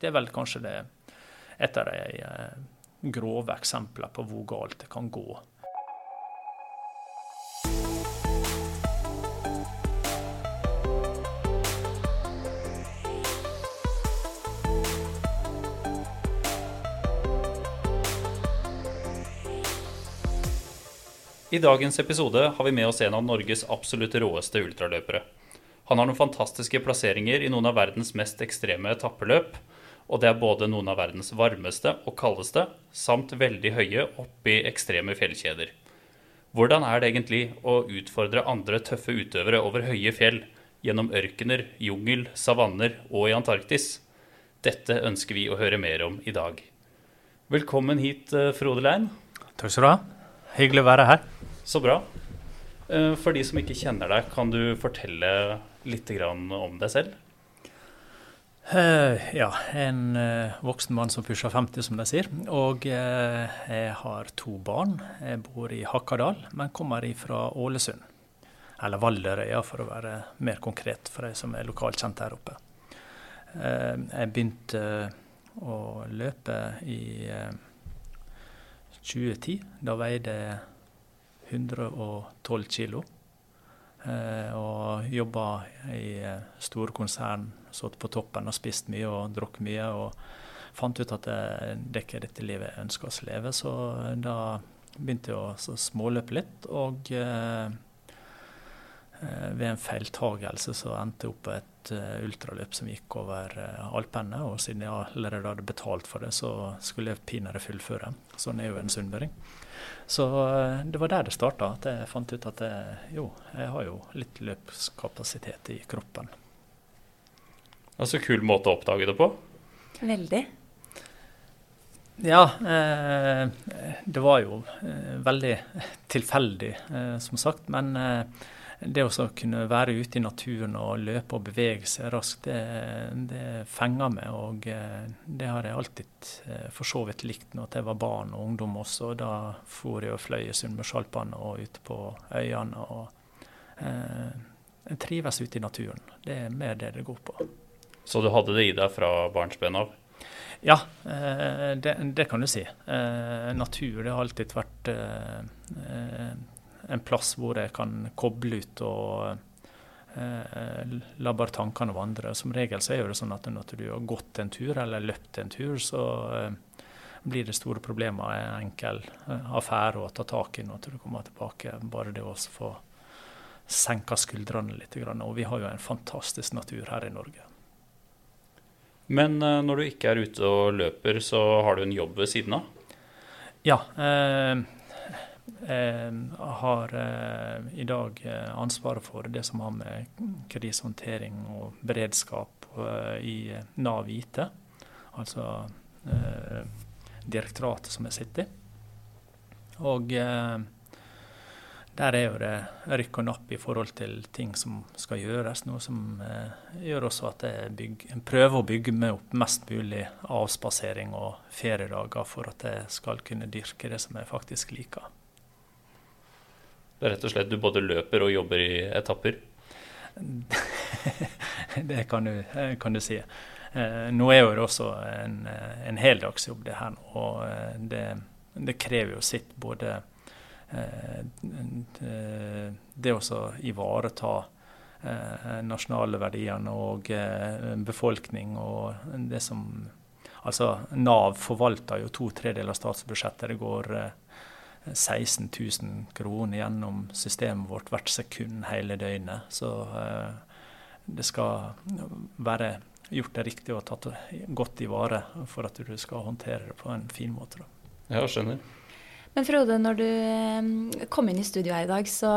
Det er vel kanskje det et av de eh, grove eksemplene på hvor galt det kan gå. I dagens episode har vi med oss en av Norges absolutt råeste ultraløpere. Han har noen fantastiske plasseringer i noen av verdens mest ekstreme etappeløp, og det er både noen av verdens varmeste og kaldeste, samt veldig høye oppi ekstreme fjellkjeder. Hvordan er det egentlig å utfordre andre tøffe utøvere over høye fjell, gjennom ørkener, jungel, savanner og i Antarktis? Dette ønsker vi å høre mer om i dag. Velkommen hit, eh, Frode Lein. Takk skal du ha. Hyggelig å være her. Så bra. Eh, for de som ikke kjenner deg, kan du fortelle litt om deg selv? Uh, ja, en uh, voksen mann som pusher 50, som de sier. Og uh, jeg har to barn. Jeg bor i Hakadal, men kommer fra Ålesund. Eller Valderøya, for å være mer konkret for de som er lokalt kjent her oppe. jeg begynte å løpe i 2010. Da veide jeg 112 kilo. Eh, og jobba i eh, store konsern, satt på toppen og spist mye og drukket mye. Og fant ut at det, det ikke dette livet jeg ønsker å leve, så da begynte jeg å småløpe litt. Og eh, eh, ved en feiltagelse så endte jeg opp på et uh, ultraløp som gikk over uh, Alpene. Og siden jeg allerede hadde betalt for det, så skulle jeg pinadø fullføre. Sånn er jo en sunnmøring. Så eh, det var der det starta. At jeg fant ut at jeg, jo, jeg har jo litt løpskapasitet i kroppen. Altså kul måte å oppdage det på. Veldig. Ja, eh, det var jo eh, veldig tilfeldig, eh, som sagt. Men eh, det å kunne være ute i naturen og løpe og bevege seg raskt, det, det fenger meg. Og eh, det har jeg alltid eh, for så vidt likt når jeg var barn og ungdom også. Da for jeg og fløy i Sunnmørsalpene og ute på øyene. og eh, Jeg trives ute i naturen. Det er mer det det går på. Så du hadde det i deg fra barnsben av? Ja, eh, det, det, kan du si. Eh, natur det har alltid vært eh, en plass hvor jeg kan koble ut og eh, la bare tankene vandre. Som regel så er det sånn at når du har gått en tur eller løpt en tur, så eh, blir det store problemer en enkel eh, affære å ta tak i når du kommer tilbake. Bare det å få senka skuldrene litt. Og vi har jo en fantastisk natur her i Norge. Men når du ikke er ute og løper, så har du en jobb ved siden av? Ja. Eh, har eh, i dag eh, ansvaret for det som har med krisehåndtering og beredskap i Nav IT, altså direktoratet som jeg sitter i. Og der er jo det rykk og napp i forhold til ting som skal gjøres. Noe som gjør også at jeg bygger, prøver å bygge meg opp mest mulig avspasering og feriedager for at jeg skal kunne dyrke det som jeg faktisk liker. Det er rett og slett du både løper og jobber i etapper? det kan du, kan du, si. Eh, nå er jo det også en, en heldagsjobb, det her. Og eh, det, det, krever jo sitt både eh, det å ivareta nasjonale verdiene og befolkning og det som Altså Nav forvalter jo to tredeler av statsbudsjettet. Det går 16 000 kroner gjennom systemet vårt hvert sekund hele døgnet. Så eh, det skal være gjort det riktig og tatt godt i vare for at du skal håndtere det på en fin måte. Da. Ja, skjønner. Men Frode, når du eh, kom inn i studio her i dag, så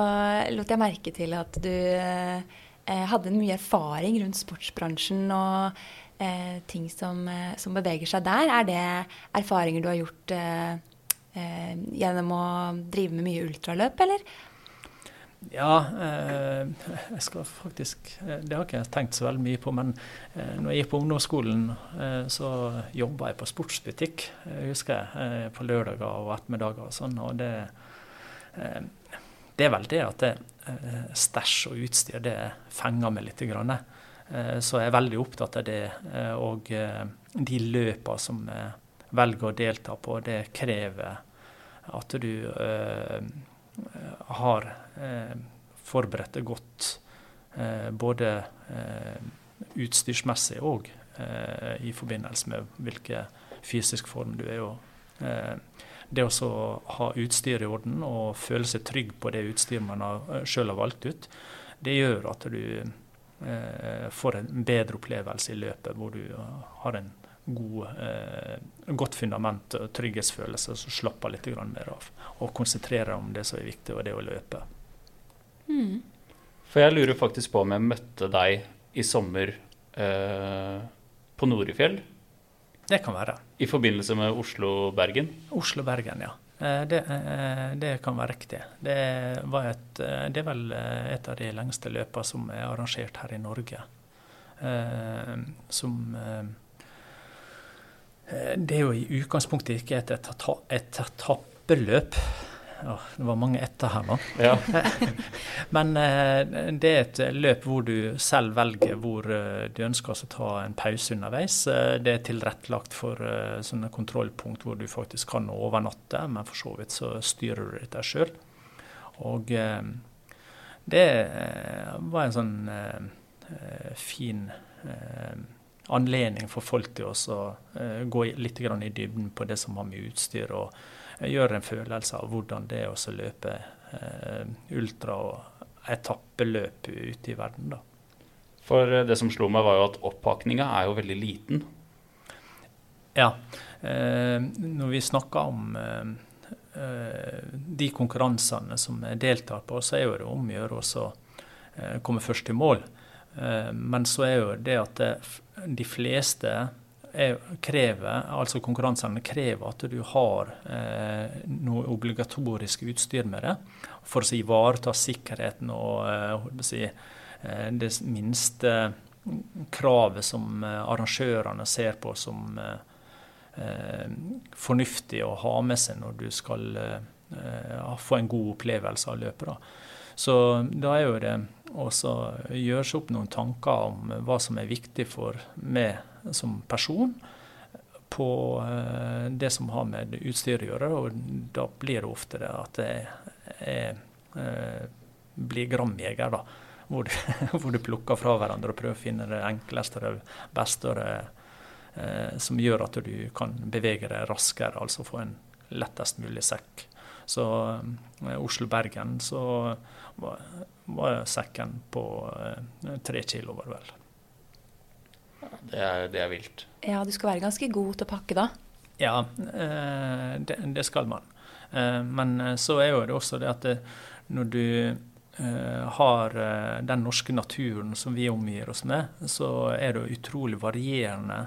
lot jeg merke til at du eh, hadde mye erfaring rundt sportsbransjen og eh, ting som, som, beveger seg der. Er det erfaringer du har gjort eh, eh, gjennom å drive med mye ultraløp, eller? Ja, eh, jeg skal faktisk eh, Det har ikke jeg tenkt så veldig mye på. Men eh, når jeg gikk på ungdomsskolen, eh, så jobba jeg på sportsbutikk. Jeg husker jeg, eh, på lørdager og ettermiddager og sånn. Og det, det, er vel det at det, stæsj og utstyr det fenger meg litt. Grann. eh, så er veldig opptatt av det. Eh, og de løpene som jeg velger å delta på, det krever at du har forberedt det godt. både utstyrsmessig og i forbindelse med hvilken fysisk form du er i det å ha utstyr i orden og føle seg trygg på det utstyret man sjøl har valgt ut, det gjør at du eh, får en bedre opplevelse i løpet, hvor du har en god, eh, godt fundament og trygghetsfølelse som slapper litt mer av. Og konsentrerer om det som er viktig, og det å løpe. Mm. For jeg lurer faktisk på om jeg møtte deg i sommer eh, på Norefjell. Det kan være. I forbindelse med Oslo-Bergen? Oslo-Bergen, ja. Eh, det, eh, det, kan være riktig. Det, et, eh, det, er vel et av de lengste løpene som er arrangert her i Norge. Som Det er jo i utgangspunktet ikke et etappeløp. Det var mange etter her nå. Ja. Men eh, det er et løp hvor du selv velger hvor eh, du ønsker å ta en pause underveis. Eh, det er tilrettelagt for sånne kontrollpunkt hvor du faktisk kan overnatte, men for så vidt så styrer du dette sjøl. Og det var en sånn fin anledning for folk til å gå litt i dybden på det som har med utstyr og gjøre en følelse av hvordan det er å løpe eh, ultra- og etappeløp ute i verden. da. For eh, det som slo meg, var jo at oppakninga er jo veldig liten. Ja. Eh, når vi snakker om eh, eh, de konkurransene som jeg deltar på, så er det om å gjøre å eh, komme først til mål. Men så er jo det at de fleste krever, altså konkurransene krever at du har eh, noe obligatorisk utstyr med det for å ivareta sikkerheten og eh, si, eh, det minste kravet som eh, arrangørene ser på som eh, eh, fornuftig å ha med seg når du skal få en god opplevelse av løpet. Da. Så da er jo det å gjøre seg opp noen tanker om hva som er viktig for meg som person på eh, det som har med utstyr å gjøre. Og da blir det ofte det at jeg, jeg, jeg blir gramjeger, da. Hvor du, hvor du, plukker fra hverandre og prøver å finne det enkleste og det beste eh, som gjør at du kan bevege deg raskere, altså få en lettest mulig sekk. Så eh, Oslo-Bergen så var, var sekken på eh, tre kilo, var det vel. Det er, det er, vilt. Ja, du skal være ganske god til å pakke da. Ja, eh, det, det skal man. Men så er jo det også det at det, når du har den norske naturen som vi omgir oss med, så er det utrolig varierende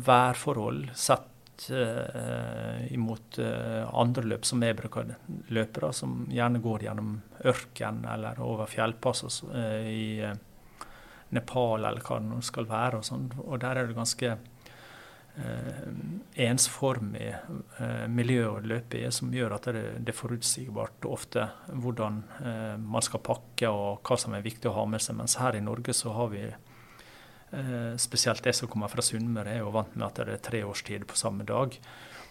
værforhold sett imot andre løp som jeg bruker Løpere som gjerne går gjennom ørken eller over fjellpass i Nepal eller hva det nå skal være. Og, sånn. og der er det ganske eh, ensformig eh, miljø å løpe i, som gjør at det, det er forutsigbart ofte hvordan eh, man skal pakke og hva som er viktig å ha med seg. Mens her i Norge så har vi eh, spesielt det som kommer fra Sunnmøre, er jo vant med at det er tre årstid på samme dag.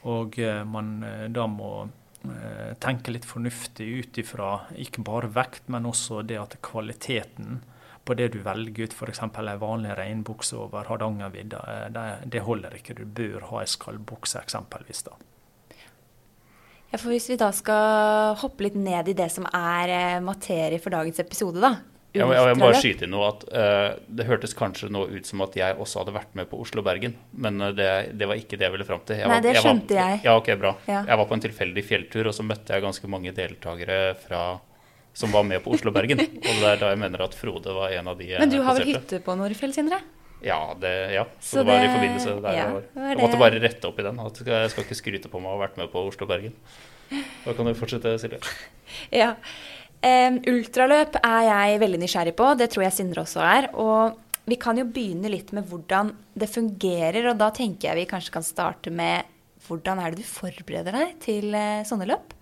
Og eh, man eh, da må tenke litt fornuftig ut ifra ikke bare vekt, men også det at kvaliteten på det du velger ut, f.eks. ei vanlig regnbukse over Hardangervidda. Eh, det, det, holder ikke. Du bør ha ei skallbukse eksempelvis. da. Ja, for Hvis vi da skal hoppe litt ned i det som er eh, materie for dagens episode, da. Ja, jeg må bare skyte inn noe at uh, Det hørtes kanskje nå ut som at jeg også hadde vært med på Oslo-Bergen, men det, det, var ikke det jeg ville fram til. Jeg Nei, det skjønte jeg. Var, ja, ok, bra. Ja. Jeg var på en tilfeldig fjelltur, og så møtte jeg ganske mange deltakere fra som var med på Oslo-Bergen. Og det er da jeg mener at Frode var en av de Men du har vel hytte på Norefjell, Sindre? Ja, det, ja. Så, så det, var i forbindelse der ja, jeg var. Jeg måtte bare rette opp i den. Jeg skal ikke skryte på meg å ha vært med på Oslo-Bergen. Da kan du fortsette, Silje. Ja. Um, ultraløp er jeg veldig nysgjerrig på. Det tror jeg Sindre også er. Og vi kan jo begynne litt med hvordan det fungerer. Og da tenker jeg vi kanskje kan starte med hvordan er det du forbereder deg til uh, sånne løp?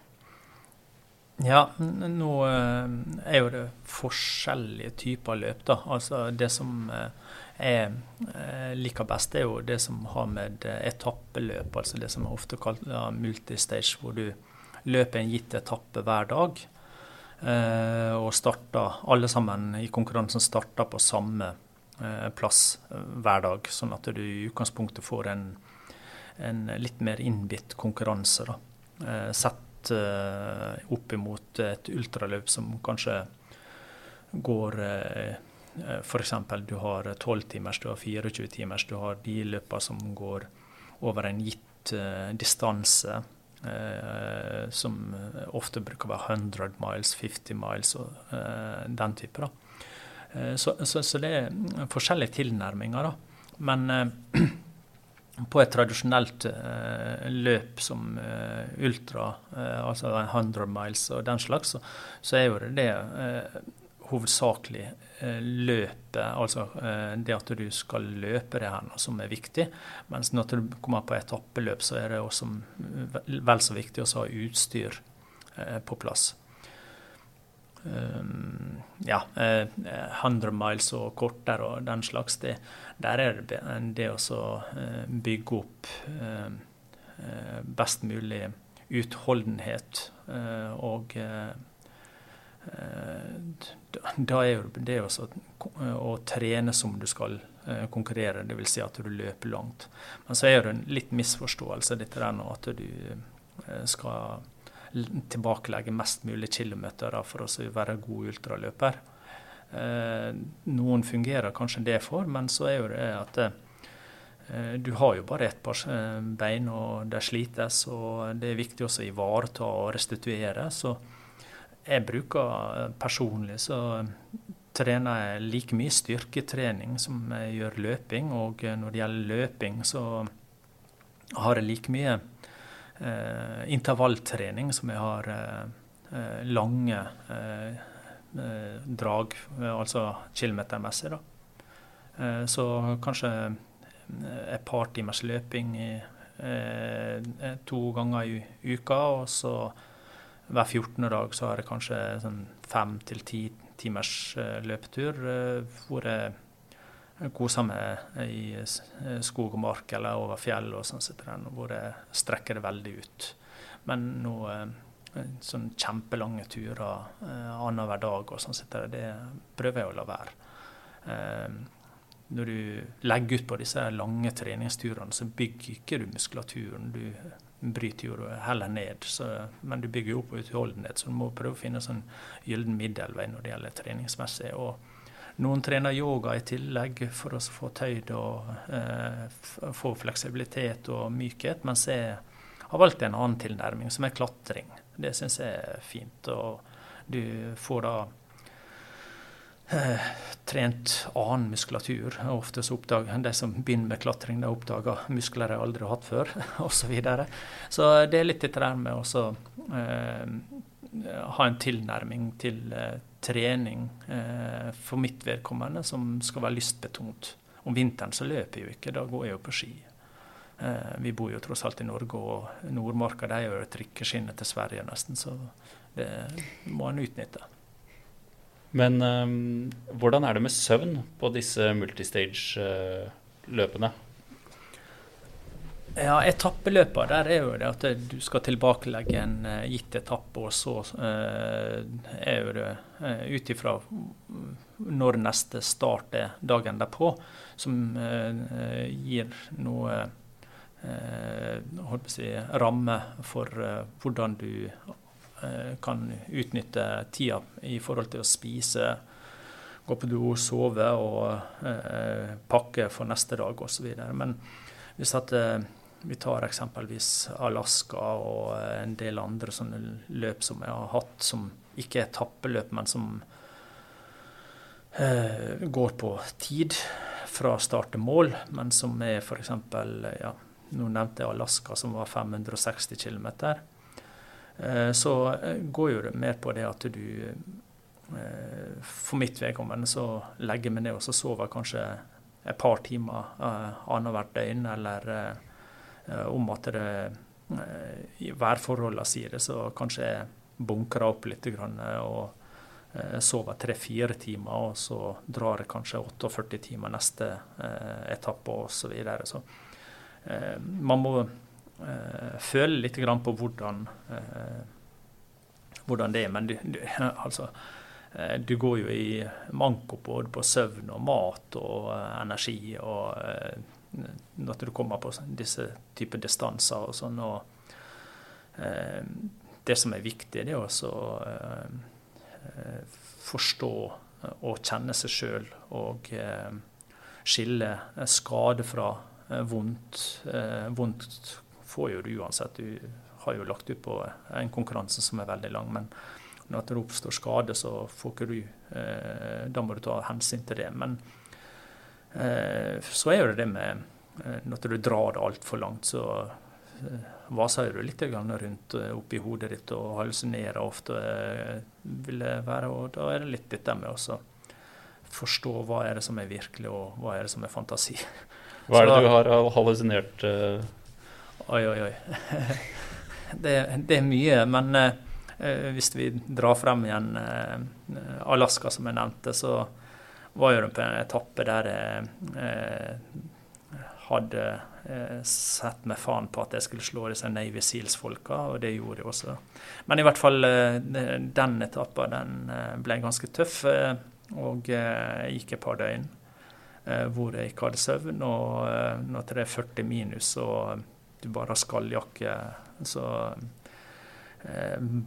Ja, nå er jo det forskjellige typer løp. da. Altså Det som jeg liker best, er jo det som har med etappeløp, altså det som er ofte kalt multistage, hvor du løper en gitt etappe hver dag. Og starta, alle sammen i konkurransen starter på samme plass hver dag, sånn at du i utgangspunktet får en, en litt mer innbitt konkurranse. da. Sett opp imot et ultraløp som kanskje går eh, F.eks. du har 12 timers, du har 24 timers, du har de løpene som går over en gitt distanse. Uh, som ofte bruker å være 100 miles, 50 miles og eh, den type. Eh, så, så, så, det er forskjellige tilnærminger. Da. Men på et tradisjonelt uh, løp som ultra, altså 100 miles og den slags, så, så er jo det, det hovedsakelig løpet, altså det at du skal løpe det her, som er viktig. Mens når du kommer på etappeløp, så er det også vel så viktig å ha utstyr på plass. Ja, 100 miles og kortere og den slags. Det, der er det det å eh, bygge opp eh, eh, best mulig utholdenhet. Og da er jo det også å trene som du skal konkurrere, dvs. Si at du løper langt. Men så er det en litt misforståelse dette der nå, at du skal tilbakelegge mest mulig kilometer for å være god ultraløper. Eh, noen fungerer kanskje det for, men så er jo det at eh, du har jo bare ett par eh, bein, og de slites. Og det er viktig også å ivareta og restituere. Så jeg bruker personlig så trener jeg like mye styrketrening som jeg gjør løping. Og når det gjelder løping, så har jeg like mye eh, intervalltrening som jeg har eh, lange eh, Eh, drag, eh, altså kilometermessig. da. Eh, så kanskje et par timers løping i, to ganger i uka. Og så hver 14. dag så har jeg kanskje sånn fem til ti timers løpetur hvor jeg koser meg i skog og mark eller over fjell og sånn, hvor jeg strekker det veldig ut. Men nå sånn kjempelange turer eh, annenhver dag og sånn, det prøver jeg å la være. Når du legger ut på disse lange treningsturene, så bygger ikke du muskulaturen. Du bryter jo heller ned, så, men du bygger jo opp utholdenhet. Så du må prøve å finne sånn gyllen middelvei når det gjelder treningsmessig. Og noen trener yoga i tillegg for å få tøyd og eh, få fleksibilitet og mykhet, mens jeg har valgt en annen tilnærming, som er klatring. Det syns jeg er fint. Og du får da trent annen muskulatur. Ofte så oppdager de som begynner med klatring, de oppdager muskler de aldri har hatt før, osv. Så, videre. så det er litt dette der med å eh, ha en tilnærming til eh, trening eh, for mitt vedkommende som skal være lystbetont. Om vinteren så løper jeg jo ikke, da går jeg jo på ski. Eh, vi bor jo tross alt i Norge, og Nordmarka det er jo trikkeskinnet til Sverige nesten, så det må en utnytte. Men um, hvordan er det med søvn på disse multistage-løpene? Ja, Etappeløpene der er jo det at du skal tilbakelegge en uh, gitt etappe, og så uh, er jo det uh, ut ifra når neste start er dagen derpå, som gir noe eh, si, ramme for eh, hvordan du eh, kan utnytte tida i forhold til å spise, gå på do, sove og eh, pakke for neste dag osv. Men hvis at, eh, vi tar eksempelvis Alaska og en del andre sånne løp som jeg har hatt, som ikke er etappeløp, men som eh, går på tid fra start til mål, men som er f.eks. Ja, nå nevnte jeg Alaska, som var 560 km. Eh, så eh, går jo det mer på det at du eh, For mitt vedkommende så legger jeg meg ned og så sover kanskje et par timer annethvert døgn, eller om at det i værforholdene sier det, så kanskje bunkrer opp litt grann, og sover tre-fire timer, og så drar jeg kanskje 48 timer neste etappe osv. Så, videre. så man må føle litt grann på hvordan, hvordan det er. Men du, du, altså, du går jo i manko både på søvn og mat og energi. og når du kommer på disse typer distanser og sånn. og eh, Det som er viktig, det er også eh, forstå og kjenne seg sjøl og eh, skille skade fra eh, vondt. Eh, vondt får jo du uansett. Du har jo lagt ut på en konkurranse som er veldig lang. men når det oppstår skade, så får ikke du eh, Da må du ta hensyn til det. Men Eh, så er det det med eh, Når du drar det altfor langt, så eh, vaser du litt rundt oppi hodet ditt og hallusinerer ofte. vil det være, og Da er det litt dette med å forstå hva er det som er virkelig, og hva er det som er fantasi. Hva er det du har hallusinert? Uh... Oi, oi, oi. det, det, er mye. Men eh, hvis vi drar frem igjen eh, Alaska, som jeg nevnte, så var jo det på en etappe der jeg eh, hadde eh, sett meg faen på at jeg skulle slå disse Navy Seals-folka, og det gjorde jeg også. Men i hvert fall eh, den etappen den eh, ble ganske tøff, eh, og jeg gikk et par døgn hvor jeg ikke hadde søvn. Og når det er 40 minus og du bare har skalljakke, så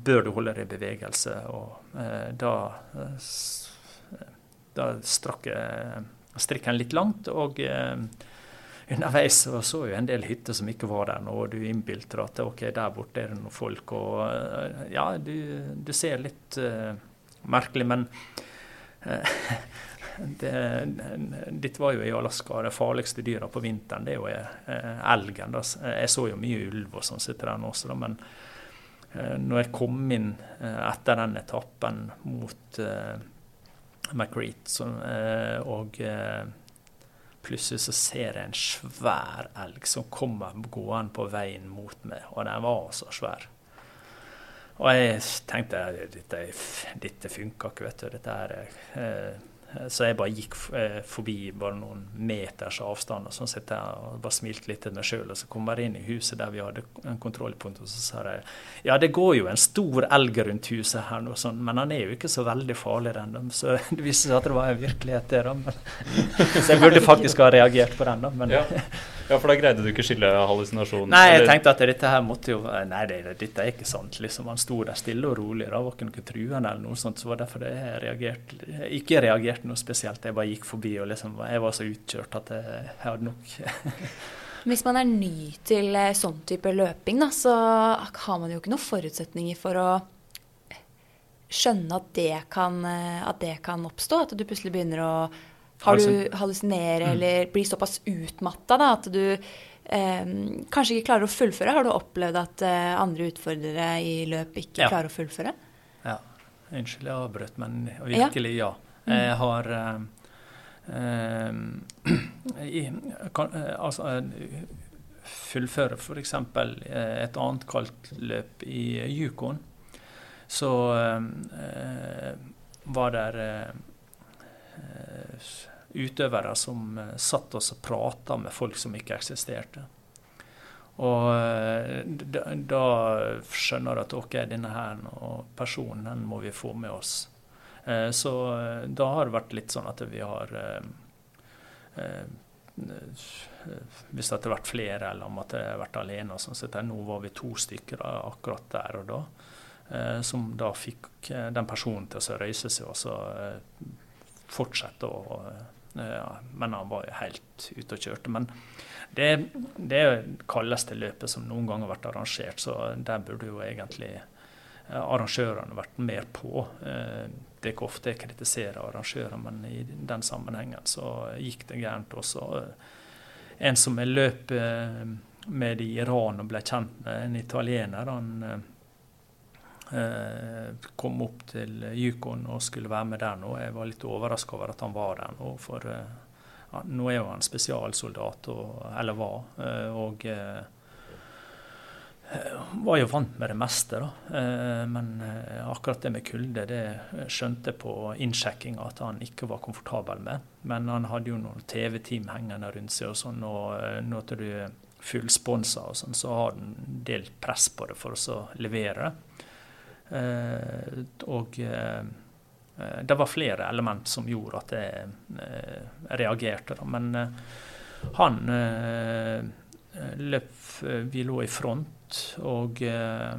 bør du holde deg i bevegelse. Og da da strakk jeg strikken litt langt. og eh, Underveis så, så jo en del hytter som ikke var der nå, og du innbilte deg at ok, der borte er det noen folk. og eh, Ja, du, du ser litt uh, merkelig, men det, Ditt var jo i Alaska. Det farligste dyra på vinteren det er jo uh, elgen. Jeg så jo mye ulv og sånn sitter der nå også, men når jeg kom inn etter den etappen mot McReat. Eh, og eh, plutselig så ser jeg en svær elg som kommer gående på veien mot meg, og den var så svær. Og jeg tenkte dette, dette funka ikke, vet du. Dette er, eh, så jeg bare gikk eh, forbi bare noen meters avstand og sånn sitter jeg og bare smilte litt til meg sjøl. Og så kom jeg inn i huset der vi hadde en kontrollpunkt, og så sa jeg ja, det går jo en stor elg rundt huset her nå, sånn, men han er jo ikke så veldig farlig ennå. Så det viste seg at det var en virkelighet, det. da. Men, så jeg burde faktisk ha reagert på den, da. Men, ja. ja. for da greide du ikke skille hallusinasjonen? Nei, jeg tenkte at dette her måtte jo Nei, det, dette er ikke sant. liksom Han sto der stille og rolig, da var ikke noe truende eller noe sånt. Så var det derfor jeg reagerte. Ikke reagerte noe spesielt. Jeg bare gikk forbi og liksom, jeg var så utkjørt at jeg, jeg hadde nok. Hvis man er ny til eh, sånn type løping, da, så har man jo ikke noen forutsetninger for å skjønne at det kan, eh, at det kan oppstå. At du plutselig begynner å har du hallusinere mm. eller blir såpass utmatta at du eh, kanskje ikke klarer å fullføre? Har du opplevd at eh, andre utfordrere i løp ikke ja. klarer å fullføre? Ja. Unnskyld jeg avbrøt, men virkelig ja. Mm. Jeg har eh, i, kan, altså, fullføre f.eks. et annet kaldt løp i Yukon, så uh, var der utøvere som satt oss og prata med folk som ikke eksisterte. Og da, da skjønner du at ok, denne her personen den må vi få med oss. Eh, så eh, da har det vært litt sånn at vi har eh, hvis det har vært flere, eller om at jeg har vært alene. Sånn, sett. nå var vi to stykker akkurat der og da. som da fikk den personen til å røyse seg og så fortsette å ja, Men han var jo helt ute og kjørte. Men det, det er det kaldeste løpet som noen gang har vært arrangert, så der burde jo egentlig arrangørene vært mer på. Eh, det er ikke ofte jeg kritiserer arrangører, men i den sammenhengen så gikk det gærent også. En som jeg løp eh, med i Iran og ble kjent med, en italiener, han eh, kom opp til Yukon og skulle være med der nå. Jeg var litt overraska over at han var der nå, for ja, nå er jo han spesialsoldat, og, eller var. og var jo vant med det meste, da. Men akkurat det med kulde, det skjønte jeg på innsjekkinga at han ikke var komfortabel med. Men han hadde jo noen TV-team hengende rundt seg og sånn, og når du er fullsponsa og sånn, så har han en del press på det for å levere. Og Eh, det var flere element som gjorde at jeg eh, reagerte. Men eh, han løp Vi lå i front, og er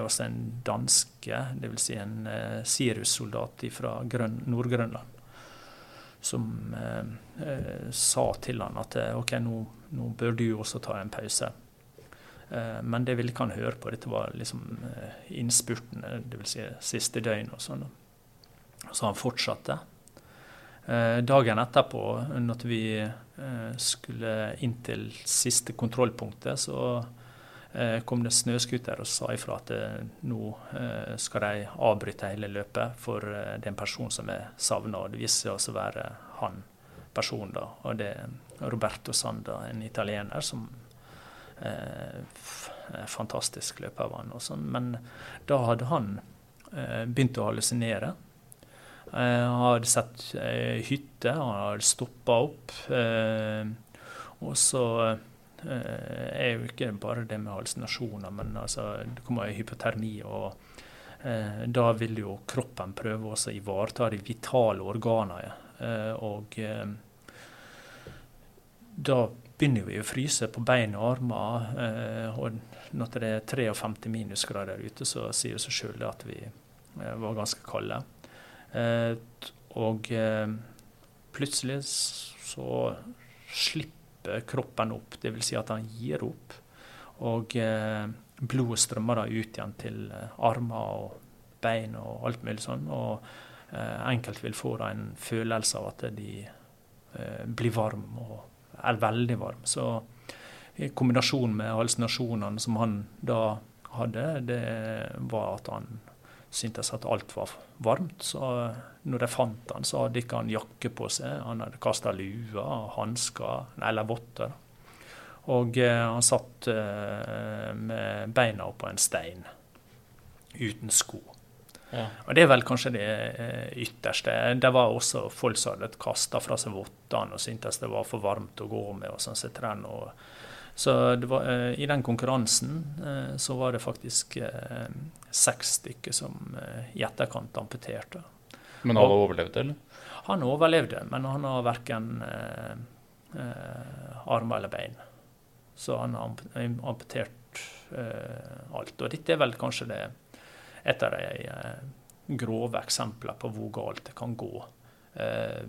også en danske, dvs. Si en Sirius-soldat fra Nord-Grønland, som sa til han at OK, nå, nå bør du også ta en pause. Eh, men det ville ikke han høre på. Dette var liksom eh, innspurten, dvs. Si siste døgn og sånn. Så han fortsatte. Eh, dagen etterpå, når vi skulle inn til siste kontrollpunktet, så kom det snøscooter og sa ifra at nå skal de avbryte hele løpet, for det er en person som er savna. Det viste seg å være han personen, da. Og det er Roberto Sanda, en italiener, som Eh, fantastisk løper av han og. Men da hadde han eh, begynt å hallusinere. Eh, han hadde sett hytte, han hadde stoppa opp. og så er jo ikke bare det med hallusinasjoner, men altså, det kommer hypotermi. og eh, Da vil jo kroppen prøve å ivareta de vitale organene. Eh, og eh, da begynner vi å fryse på bein og armer. Eh, og når det er 53 minusgrader ute, så sier det seg sjøl at vi eh, var ganske kalde. Eh, og plutselig så slipper kroppen opp, dvs. Si at han gir opp. Og blodet strømmer da ut igjen til armer og bein og alt mulig sånn. Og enkelte vil få en følelse av at de blir varme og er veldig varm. Så i kombinasjon med hallusinasjonene som han da hadde, det var at han syntes at alt var varmt. Så når de fant han, så hadde ikke han jakke på seg. Han hadde kasta lua, hansker eller votter. Og eh, han satt eh, med beina oppå en stein uten sko. Ja. Og Det er vel kanskje det eh, ytterste. Det var også folk som hadde kasta fra seg vottene og syntes det var for varmt å gå med. og sånn sett og så var, eh, I den konkurransen eh, så var det faktisk seks stykker som i etterkant amputerte. Men alle overlevde, eller? Han overlevde, men han har verken eh, armer eller bein. Så han har amputert eh, alt. Og dette er vel kanskje det et av de eh, grove eksemplene på hvor galt det kan gå. Eh,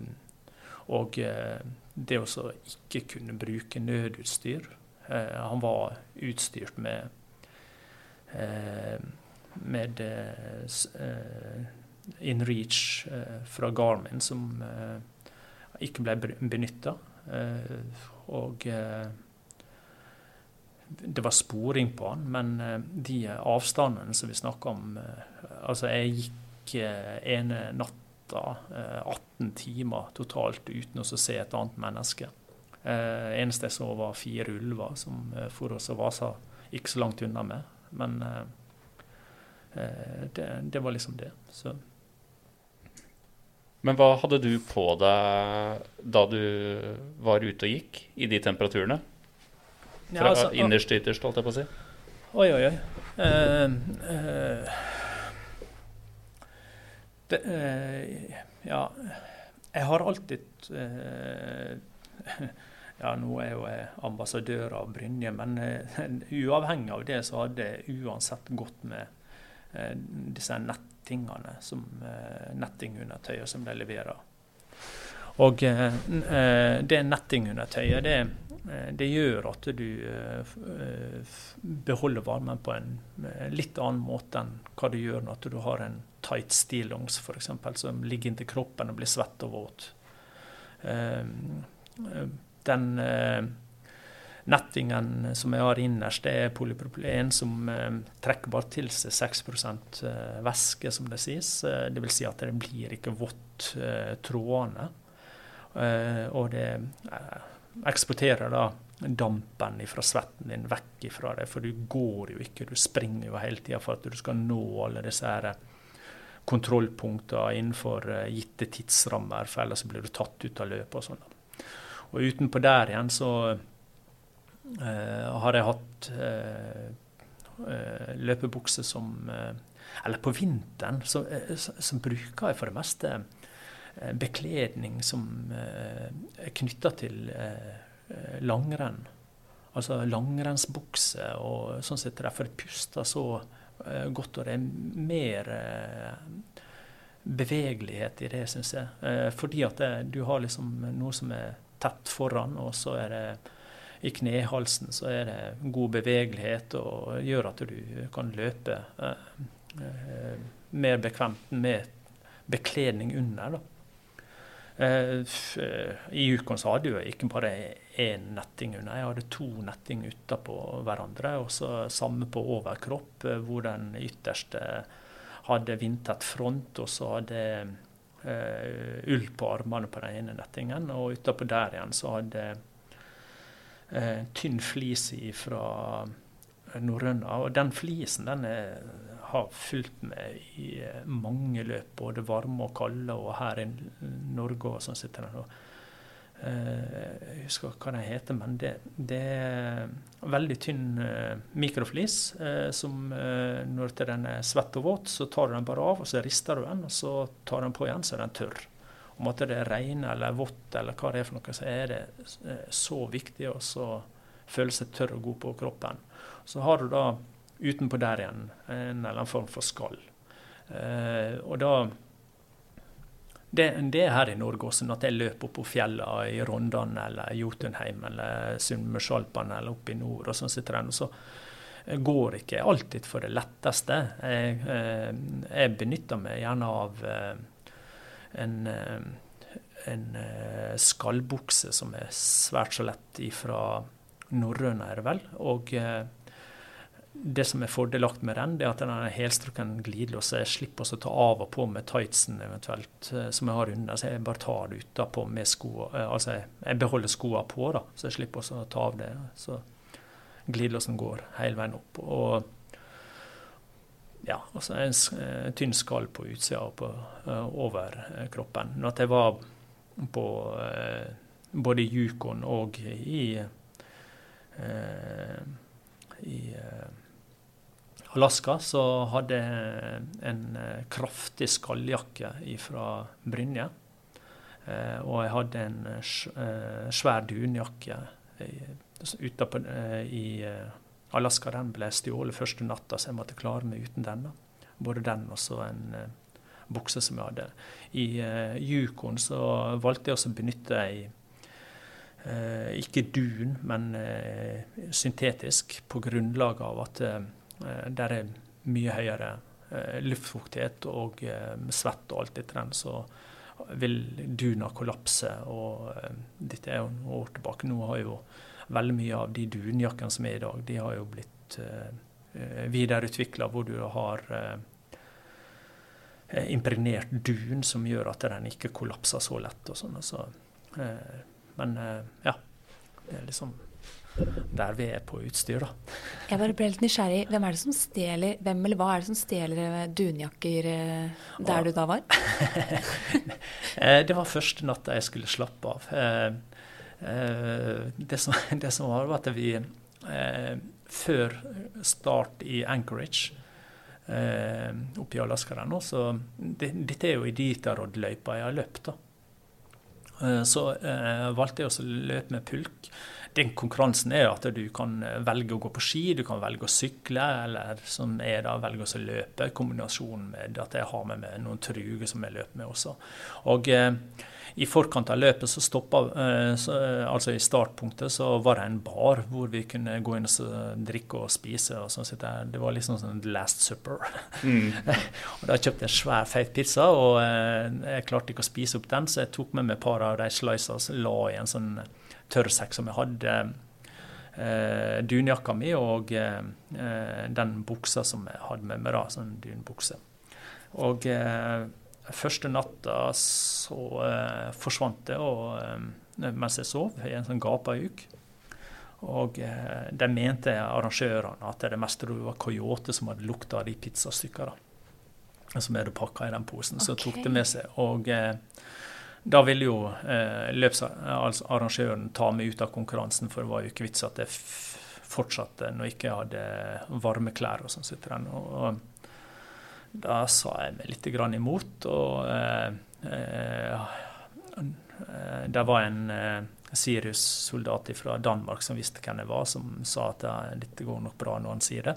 og eh, det å ikke kunne bruke nødutstyr. Han var utstyrt med med InReach fra Garmin som ikke ble benytta. Og det var sporing på han, men eh, de avstandene som vi snakker om eh, Altså, jeg gikk eh, ene natta 18 timer totalt uten å se et annet menneske. Eneste jeg så, var fire ulver som for oss og Vasa ikke så langt unna meg. Men det, det, var liksom det. Så. Men hva hadde du på deg da du var ute og gikk, i de temperaturene? Fra ja, altså, innerst til ytterst, holdt jeg på å si. Oi, oi, oi. Uh, uh, det, uh, ja, jeg har alltid Ja, nå er jo jeg ambassadør av Brynje, men uavhengig av det så hadde jeg uansett gått med disse nettingene, som nettingundertøyet som de leverer. Og det nettingundertøyet, det Eh, det gjør at du eh, beholder varmen på en eh, litt annen måte enn hva du gjør når du har en tight stillongs f.eks. som ligger inntil kroppen og blir svett og våt. Den nettingen som jeg har innerst, det er polypropylen som trekker bare til seg 6% væske, som det sies. Dvs. Si at det blir ikke vått trådene. Og det eksporterer da dampen fra svetten din vekk ifra deg. For du går jo ikke, du springer jo hele tida for at du skal nå alle disse her kontrollpunkter innenfor gitte tidsrammer, for ellers blir du tatt ut av løpet og sånn. Og utenpå der igjen så uh, har jeg hatt uh, løpebukse som Eller på vinteren så, så, bruker jeg for det meste bekledning som er knytta til langrenn. Altså langrennsbukse og sånn sett. Derfor puster så godt, og det er mer bevegelighet i det, syns jeg. fordi at det, du har liksom noe som er tett foran, og så er det i knehalsen så er det god bevegelighet og gjør at du kan løpe eh, eh, mer bekvemt med bekledning under. da. Eh, I så hadde jeg ikke bare én netting under, jeg hadde to netting utapå hverandre. Og så samme på overkropp, eh, hvor den ytterste hadde vindtett front, og så hadde uh, ull på armene på den ene nettingen. Og utapå der igjen så hadde uh, tynn flis fra norrøna. Og den flisen den er, har fulgt med i uh, mange løp, både varme og kalde, og her i Norge og sånn sitter den. Eh, jeg husker hva den heter, men det, det er veldig tynn uh, mikroflis som når den er svett og våt, så tar du den bare av, og så rister du den, og så tar du den på igjen, så er den tørr. Om at det er regner eller vått eller hva det er for noe, så er det så viktig å føle seg tørr og god på kroppen. Så har du da utenpå der igjen en eller annen form for skall. og da det, det, er her i Norge også, at jeg løper opp på fjellene i Rondane eller Jotunheim eller Sunnmørsalpene eller oppe i nord. og sånn sitter den, og så går ikke alltid for det letteste. Jeg, eh, jeg benytter meg gjerne av eh, en, eh, en skallbukse som er svært så lett ifra norrøna, er det vel. og det som er fordelagt med den, det er at den er helstrukken glidelås. Jeg slipper å ta av og på med tightsen eventuelt, eh, som jeg har under. Så jeg bare tar det utapå med skoa. Eh, altså jeg beholder skoa på, da, så jeg slipper å ta av det. Så glidelåsen går hele veien opp. Og ja, altså en eh, tynn skall på utsida og på, over kroppen. Når jeg var på både i Yukon og i, uh, i Alaska så hadde jeg en eh, kraftig skalljakke fra Brynje. Eh, og jeg hadde en eh, svær dunjakke utapå i Alaska. Den ble stjålet første natta, så jeg måtte klare meg uten den. Både den og så en bukse som jeg hadde. I Yukon så valgte jeg å benytte ei ikke dun, men syntetisk, på grunnlag av at der er mye høyere eh, luftfuktighet og eh, svett og alt etter den, så vil duna kollapse. Og dette er jo noen år tilbake. Nå har jo veldig mye av de dunjakkene som er i dag, de har jo blitt videreutvikla hvor du har impregnert dun som gjør at den ikke kollapser så lett. og sånn. Så, uh, men ja, det er liksom der vi er på utstyr, da. Jeg bare ble litt nysgjerrig. Hvem er det som stjeler, hvem eller hva er det som stjeler eh, dunjakker eh, der ah. du da var? Eh, det var første natta jeg skulle slappe av. Det som, det som var, var at vi før start i Anchorage oppe i Alaska der nå, så det, Dette er jo Iditarod-løypa jeg har løpt, da. Så valgte jeg å løpe med pulk den konkurransen er at du kan velge å gå på ski, du kan velge å sykle, eller som er da velge å løpe. Kombinasjonen med at jeg har med meg noen truger som jeg løper med også. Og eh, i forkant av løpet så stoppa eh, så, Altså i startpunktet så var det en bar hvor vi kunne gå inn og drikke og spise. og sånn Det var liksom sånn Last Supper. Mm. og Da kjøpte jeg en svær, feit pizza, og eh, jeg klarte ikke å spise opp den, så jeg tok med meg et par av de slicene og la i en sånn tørrsekk som jeg hadde. Eh, dunjakka mi og eh, den buksa som jeg hadde med meg, da, sånn dunbukse. Og eh, første natta så eh, forsvant det og, eh, mens jeg sov, i en sånn gapahuk. Og eh, de mente arrangørene at det meste var Coyote som hadde lukta av de pizzastykkene som er pakka i den posen. Så tok det med seg. Og eh, da ville jo eh, løpsarrangøren ta meg ut av konkurransen, for det var jo ikke vits at jeg fortsatte når jeg ikke hadde varme klær og sånn. Og, da sa jeg meg litt grann imot. Og eh, eh, det var en eh, Sirius-soldat fra Danmark som visste hvem jeg var, som sa at dette går nok bra når han sier det.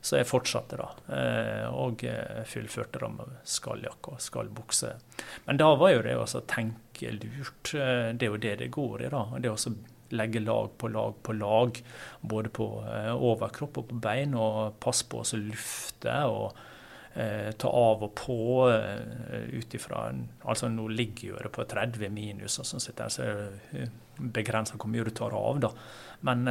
Så jeg fortsatte, da. Eh, og eh, fullførte da med skalljakke og skallbukse. Men da var jo det å tenke lurt. Eh, det er jo det det går i, da. Det å legge lag på lag på lag, både på overkropp og på bein, og passe på å lufte. og ta av og på eh, ut ifra Altså nå ligger jo det på 30 minus, og sånn sitter så er det hvor mye du tar av. da. Men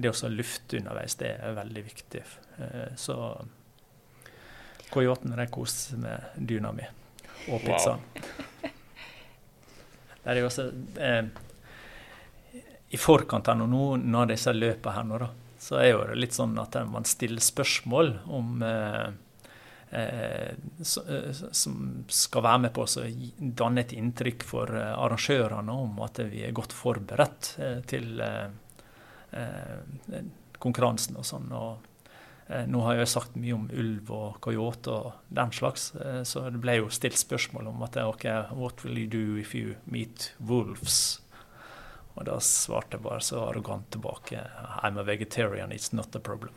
det å lufte underveis, det er veldig viktig. Eh, så Coyoten koser seg med dyna mi og pizzaen. Wow. Det er jo også eh, I forkant av nå, når disse løpene her nå, da, så er jo det litt sånn at man stiller spørsmål om eh, Eh, eh, som skal være med på å danne et inntrykk for eh, arrangørene om at vi er godt forberedt til konkurransen og sånn. og nå har jeg sagt mye om ulv og coyote og den slags, så det ble jo stilt spørsmål om at OK, what will you do if you meet wolves? Og da svarte jeg bare så arrogant tilbake I'm a vegetarian, it's not a problem.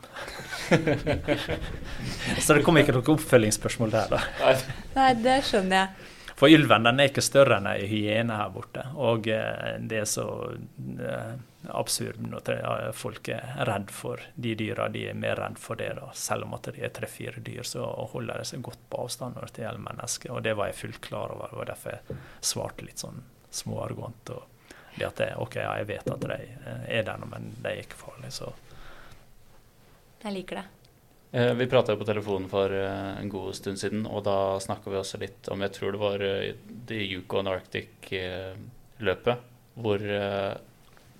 så det kom ikke noe oppfølgingsspørsmål der, da. Nei, det skjønner jeg. For ylven den er ikke større enn ei hyene her borte. Og eh, det er så eh, absurd når folk er redd for de dyra. De er mer redd for det, da. Selv om at de er tre-fire dyr, så holder de seg godt på avstand når det gjelder mennesker. Og det var jeg fullt klar over. og derfor jeg svarte litt sånn småarrogant. og det at det, OK, ja, jeg vet at de eh, er der nå, men de er ikke farlige, så Jeg liker det. Eh, vi prata på telefonen for eh, en god stund siden, og da snakka vi også litt om Jeg tror det var det Yukon Arctic-løpet, hvor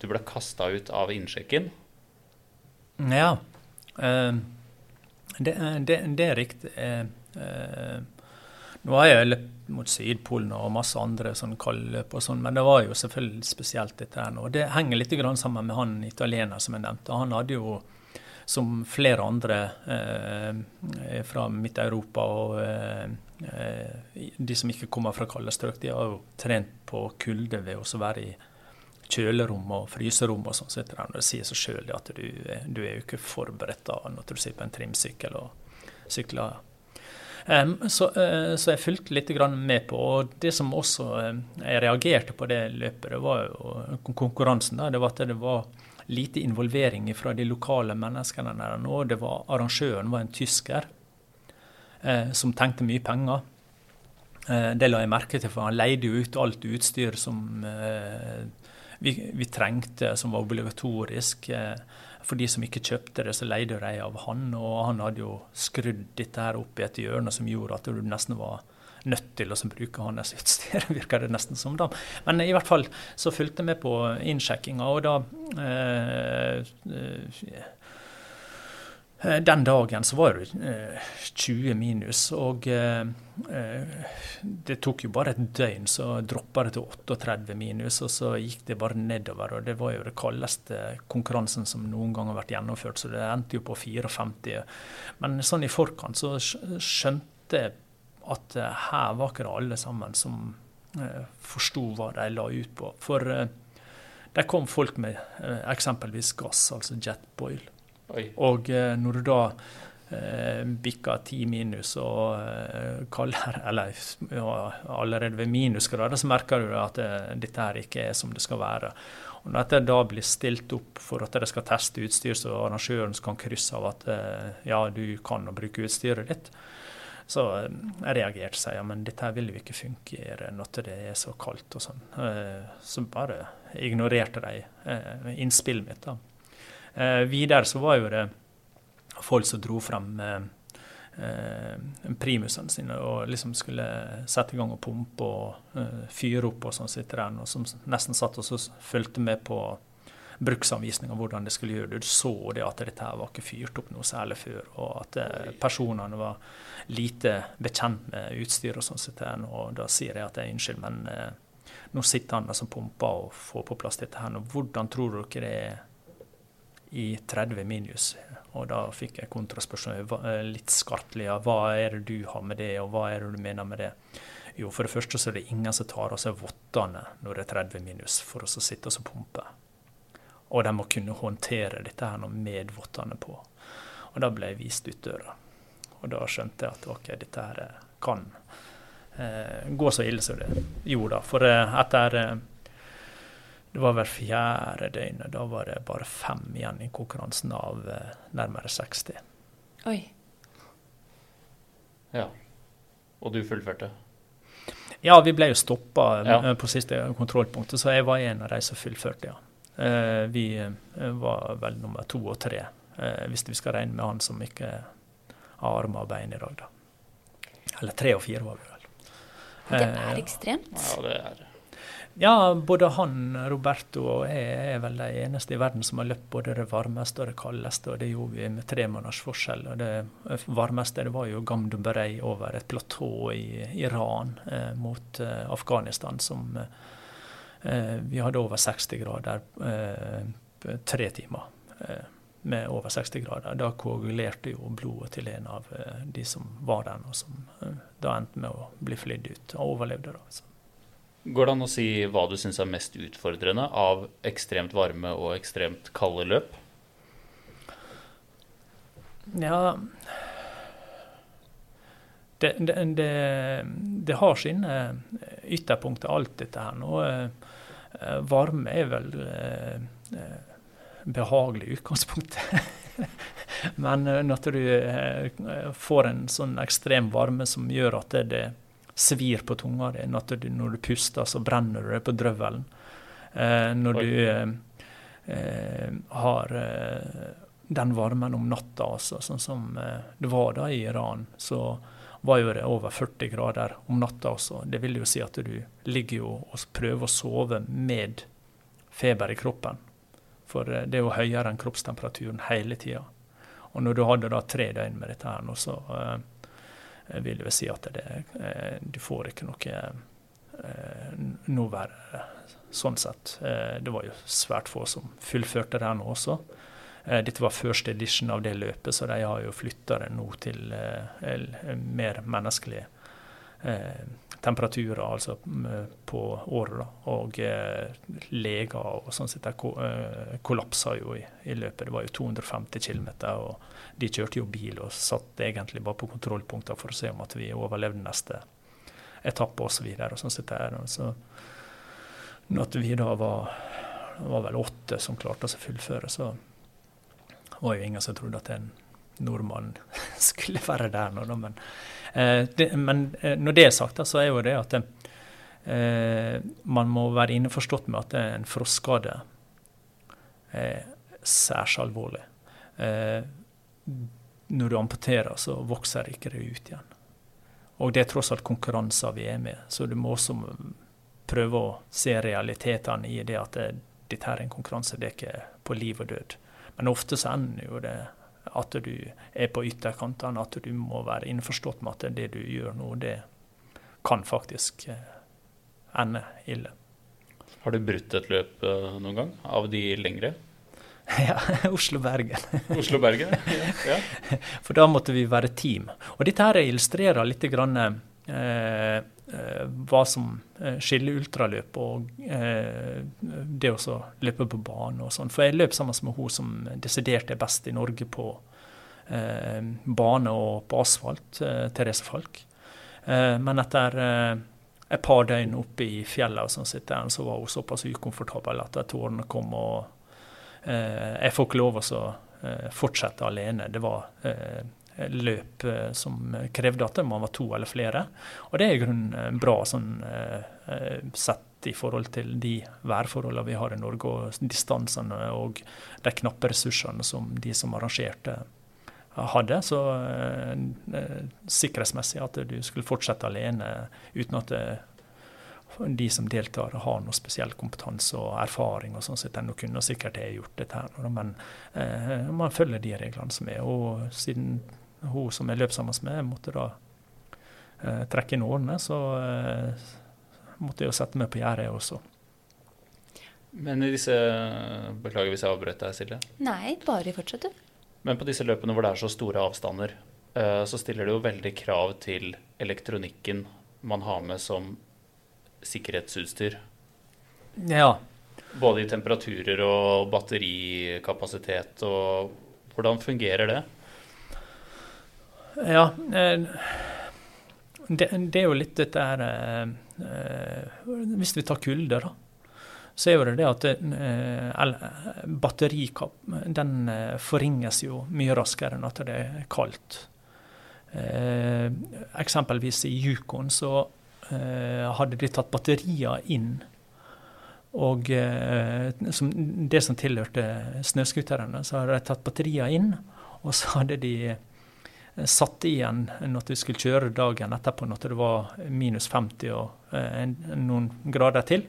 du ble kasta ut av innsjekken. Ja. Det, det, det er riktig. Nå har jeg løpt mot Sydpolen og masse andre sånn kaldløp og sånn, men det var jo selvfølgelig spesielt dette her nå. Det henger litt sammen med han italiener som jeg nevnte. Han hadde jo, som flere andre eh, fra Midt-Europa og eh, de som ikke kommer fra kalde strøk, de har jo trent på kulde ved å være i kjølerom og fryserom og sånn. Så det sier seg sjøl at du, du, er jo ikke forberedt da når du sitter på en trimsykkel og sykler så, uh, så, jeg fulgte litt med på. og Det som også uh, jeg reagerte på det løpet, det var jo konkurransen. Da, det var at det var lite involvering fra de lokale menneskene der nå. Det var Arrangøren var en tysker uh, som tenkte mye penger. det la jeg merke til, for han leide jo ut alt utstyr som vi, vi, trengte, som var obligatorisk. For de som ikke kjøpte det, så leide de av han, og han hadde jo skrudd dette her opp i et hjørne som gjorde at du nesten var nødt til å bruke hans utstyr, virker det nesten som. da. Men i hvert fall så fulgte vi på innsjekkinga, og da eh, eh, Eh, den dagen så var det 20 eh, minus, og eh, det tok jo bare et døgn, så droppa det til 38 minus, og så gikk det bare nedover. og Det var jo det kaldeste konkurransen som noen gang har vært gjennomført, så det endte jo på 54. Men sånn i forkant så skjønte jeg at her var ikke det alle sammen som forsto hva de la ut på. For der kom folk med eksempelvis gass, altså jetboil. Oi. Og eh, når du da eh, bikker ti minus og eh, kaller Eller ja, allerede ved minusgrader så merker du at eh, dette her ikke er som det skal være. Og når dette da blir stilt opp for at de skal teste utstyr, så arrangøren kan krysse av at eh, ja, du kan bruke utstyret ditt, så eh, jeg reagerte og sa ja, men dette her vil jo ikke fungere når det er så kaldt og sånn. Så bare ignorerte de innspillet mitt. da. Eh, videre så var jo det folk som dro frem eh, eh primusene sine og liksom skulle sette i gang og pumpe og fyre opp og sånn sitter der, og som nesten satt og fulgte med på bruksanvisninga hvordan det skulle gjøre det. Du så det at dette her var ikke fyrt opp noe særlig før, og at personene var lite bekjent med utstyr og sånn. Og da sier jeg at det er unnskyld, men nå sitter han der som pumper og får på plass dette her. Og hvordan tror dere det er i 30 minus? Og da fikk jeg kontraspørsmål eh, litt skarplig. Ja, hva er det du har med det, og hva er det du mener med det? Jo, for det første så er det ingen som tar av seg vottene når det er 30 minus, for å sitte og pumpe. Og de må kunne håndtere dette her med vottene på. Og da ble jeg vist ut døra. Og da skjønte jeg at ok, dette her kan eh, gå så ille som det gjorde. For eh, etter eh, Det var hver fjerde døgnet. Da var det bare fem igjen i konkurransen av eh, nærmere 60. Oi. Ja. Og du fullførte? Ja, vi ble jo stoppa Ja. eh, på siste kontrollpunktet, så jeg var en av de som fullførte, ja. Eh, Vi eh, var vel nummer to og tre, eh, hvis vi skal regne med han som ikke har armer og bein i dag, da. Eller tre og fire var vi vel. Det Eh, er ekstremt. Ja, det er Ja, både han, Roberto og jeg er vel de eneste i verden som har løpt både det varmeste og det kaldeste, og det gjorde vi med tre måneders forskjell. Og det varmeste det var jo Gamdumberei over et platå i Iran eh, mot eh, Afghanistan, som eh, Vi hadde over 60 grader eh, tre timer. Eh, med over 60 grader. Da koagulerte jo blodet til en av eh, de som var der, og som da endte med å bli flydd ut, og overlevde. da. Så. Går det an å si hva du syns er mest utfordrende av ekstremt varme og ekstremt kalde løp? Ja det, det, det, det har sine ytterpunkter, alt dette her. Nå, eh, varme er vel eh, eh, behagelig i utgangspunktet. Men eh, når du eh, får en sånn ekstrem varme som gjør at det, det svir på tunga di, du, når du puster, så brenner du deg på drøvelen. Eh, når du eh, eh, har eh, den varmen om natta, altså, sånn som eh, det var da i Iran, så var jo det over 40 grader om natta også. Det vil jo si at du ligger jo og prøver å sove med feber i kroppen. For eh, det er jo høyere enn kroppstemperaturen hele tida. Og når du hadde da tre døgn med dette her nå, så vil det vel si at det, eh, du får ikke noe eh, verre sånn sett. Eh, det var jo svært få som fullførte det her nå også. Eh, Dette var første edition av det løpet, så de har jo flytta det nå til eh, mer menneskelige eh, temperaturer, altså på året. Og eh, leger og sånn sett de eh, kollapsa jo i, i løpet. Det var jo 250 km, og de kjørte jo bil og satt egentlig bare på kontrollpunkter for å se om at vi overlevde neste etappe osv. Og Så når at vi da var, var vel åtte som klarte å fullføre, så var jo ingen som trodde at en nordmann skulle være der nå. Men, eh, det, men eh, når det er sagt, så er jo det at eh, man må være innforstått med at en frostskade er særs alvorlig. Eh, når du amputerer, så vokser ikke det ut igjen. Og det er tross alt konkurranser vi er med, så du må også prøve å se realitetene i det at det, dette her er en konkurranse, det er ikke på liv og død. Men ofte så ender jo det at du er på ytterkantene, at du må være innforstått med at det du gjør nå, det kan faktisk eh, ende ille. Har du brutt et løp eh, noen gang? Av de lengre? ja, Oslo-Bergen. Oslo-Bergen? ja. For da måtte vi være team. Og dette her illustrerer litt grann, eh, eh, hva som eh, skiller ultraløp og eh, det å løpe på bane og sånn. For jeg løp sammen med hun som desidert er best i Norge på eh, bane og på asfalt, eh, Therese Falk. Eh, men etter et par døgn oppe i fjellet og sånn så var hun såpass ukomfortabel at tårene kom. og Jeg får ikke lov å eh, fortsette alene. Det var eh, løp eh, som krevde at man var to eller flere. Og det er i grunnen eh, bra sånn eh, eh, sett i forhold til de værforholdene vi har i Norge, og distansene og de knappe ressursene som de som arrangerte hadde. Så eh, eh, sikkerhetsmessig at du skulle fortsette alene uten at det de som deltar, har noe spesiell kompetanse og erfaring. og sånn sett. Nå kunne sikkert ha gjort dette, her, men eh, man følger de reglene som er. Og siden hun som jeg løp sammen med, måtte da eh, trekke inn årene, så eh, måtte jeg jo sette meg på gjerdet også. Men i disse Beklager hvis jeg avbrøt deg, Silje. Nei, bare fortsett, du. Men på disse løpene hvor det er så store avstander, eh, så stiller det jo veldig krav til elektronikken man har med som sikkerhetsutstyr. Ja. Både i temperaturer og batterikapasitet. og Hvordan fungerer det? Ja, eh, det, det er jo litt dette her eh, Hvis vi tar kulde, da. Så er det det at eh, batterikap den forringes jo mye raskere enn at det er kaldt. eksempelvis i Yukon så hadde de tatt batterier inn. Og som, det som tilhørte snøscooterne, så hadde de tatt batterier inn. Og så hadde de satt igjen når du skulle kjøre dagen etterpå når det var minus 50 og eh, noen grader til.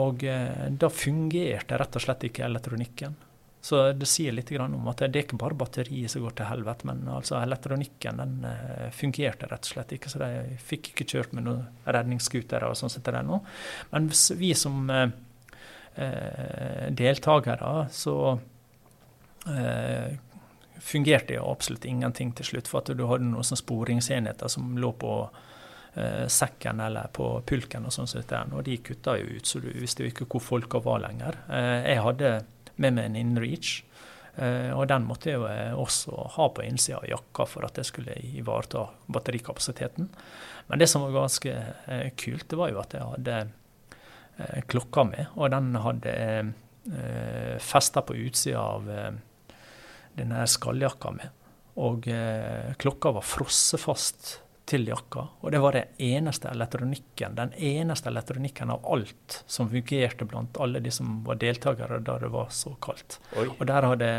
Og eh, da fungerte rett og slett ikke elektronikken. Så det sier litt om at det er ikke bare batteriet som går til helvete, men altså elektronikken den eh, fungerte rett og slett ikke. Så de fikk ikke kjørt med noen redningsskutere og sånn som det er nå. Men vi som eh, deltakere, så eh, fungerte jo absolutt ingenting til slutt. For at du hadde noen sånne sporingsenheter som lå på eh, sekken eller på pulken, og sånn som dette, og de kutta jo ut, så du visste jo ikke hvor folka var lenger. Eh, jeg hadde med meg en InReach. Uh, og den måtte jeg jo eh, også ha på innsida av jakka for at jeg skulle ivareta batterikapasiteten. Men det som var ganske uh, kult, det var jo at jeg hadde klokka mi, og den hadde uh, festa på utsida av denne skalljakka mi. Og eh, klokka var frossefast til jakka. Og det var den eneste elektronikken, den eneste elektronikken av alt som fungerte blant alle de som var deltakere da det var så kaldt. Oi. Og der hadde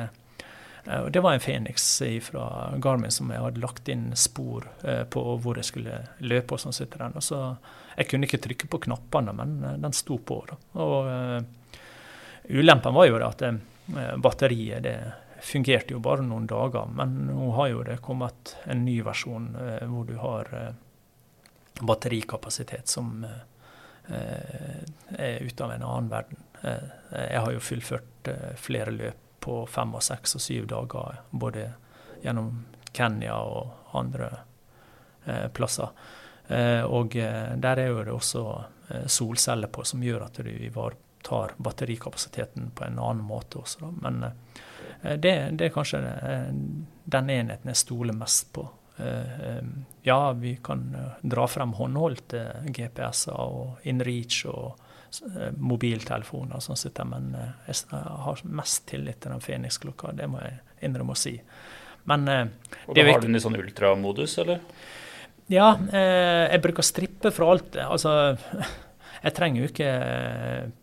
eh, det var en Phoenix fra Garmin som jeg hadde lagt inn spor eh, på hvor jeg skulle løpe. og sånn sitter den. Og så, Jeg kunne ikke trykke på knappene, men eh, den sto på. Da. Og uh, Ulempen var jo at uh, batteriet det fungerte jo bare noen dager, men nå har jo det kommet en ny versjon eh, hvor du har eh, batterikapasitet som eh, er ute av en annen verden. Eh, jeg har jo fullført eh, flere løp på fem og seks og syv dager, både gjennom Kenya og andre eh, plasser. og der er jo det også solceller på, som gjør at du ivaretar batterikapasiteten på en annen måte også. Da. Men Eh, det, det, er kanskje eh, den enheten jeg stoler mest på. Eh, ja, vi kan dra frem håndholdte GPS-er og InReach og mobiltelefoner, sånn sett, men jeg har mest tillit til den Fenix-klokka. Det må jeg innrømme å si. Men, og da har du den i sånn ultramodus, eller? Ja, jeg bruker strippe fra alt. Altså, jeg trenger jo ikke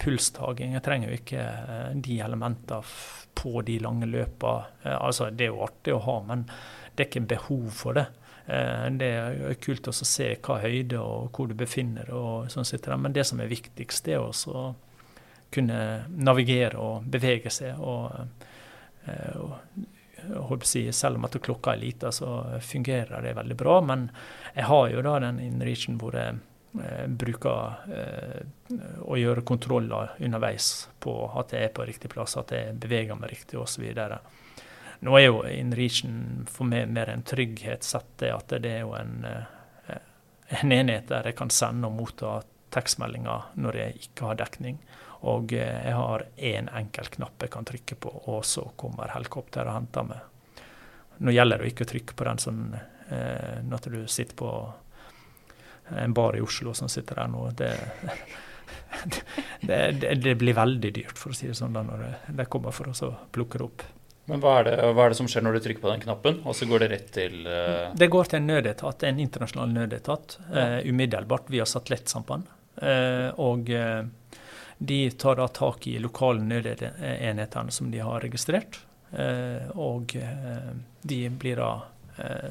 pulstaging, jeg trenger jo ikke de elementene på de lange løpa. Eh, altså, det er jo artig å ha, men det er ikke behov for det. Eh, det er kult å se hva høyde og hvor du befinner deg. Sånn men det som er viktigst, det er å kunne navigere og bevege seg. og, eh, og si, selv om at klokka er lita, så fungerer det veldig bra. Men jeg har jo da den innreachen hvor jeg bruker eh, å gjøre kontroller underveis på at jeg er på riktig plass, at jeg beveger meg riktig osv. Nå er jo InReachen for meg mer en trygghetssett, det at det er jo en, eh, en enhet der jeg kan sende og motta tekstmeldinger når jeg ikke har dekning. Og eh, jeg har én enkel knapp jeg kan trykke på, og så kommer helikopteret og henter meg. Nå gjelder det å ikke trykke på den sånn eh, når du sitter på en bar i Oslo som sitter der nå. Det, det, det, det, blir veldig dyrt, for å si det sånn, da, når de kommer for å plukke det opp. Men hva er, hva er, det, som skjer når du trykker på den knappen, og så går det rett til uh... Det går til en nødetat, en internasjonal nødetat, ja. uh, umiddelbart via satellittsamband. Uh, og de tar da tak i lokale nødenhetene som de har registrert. og de blir da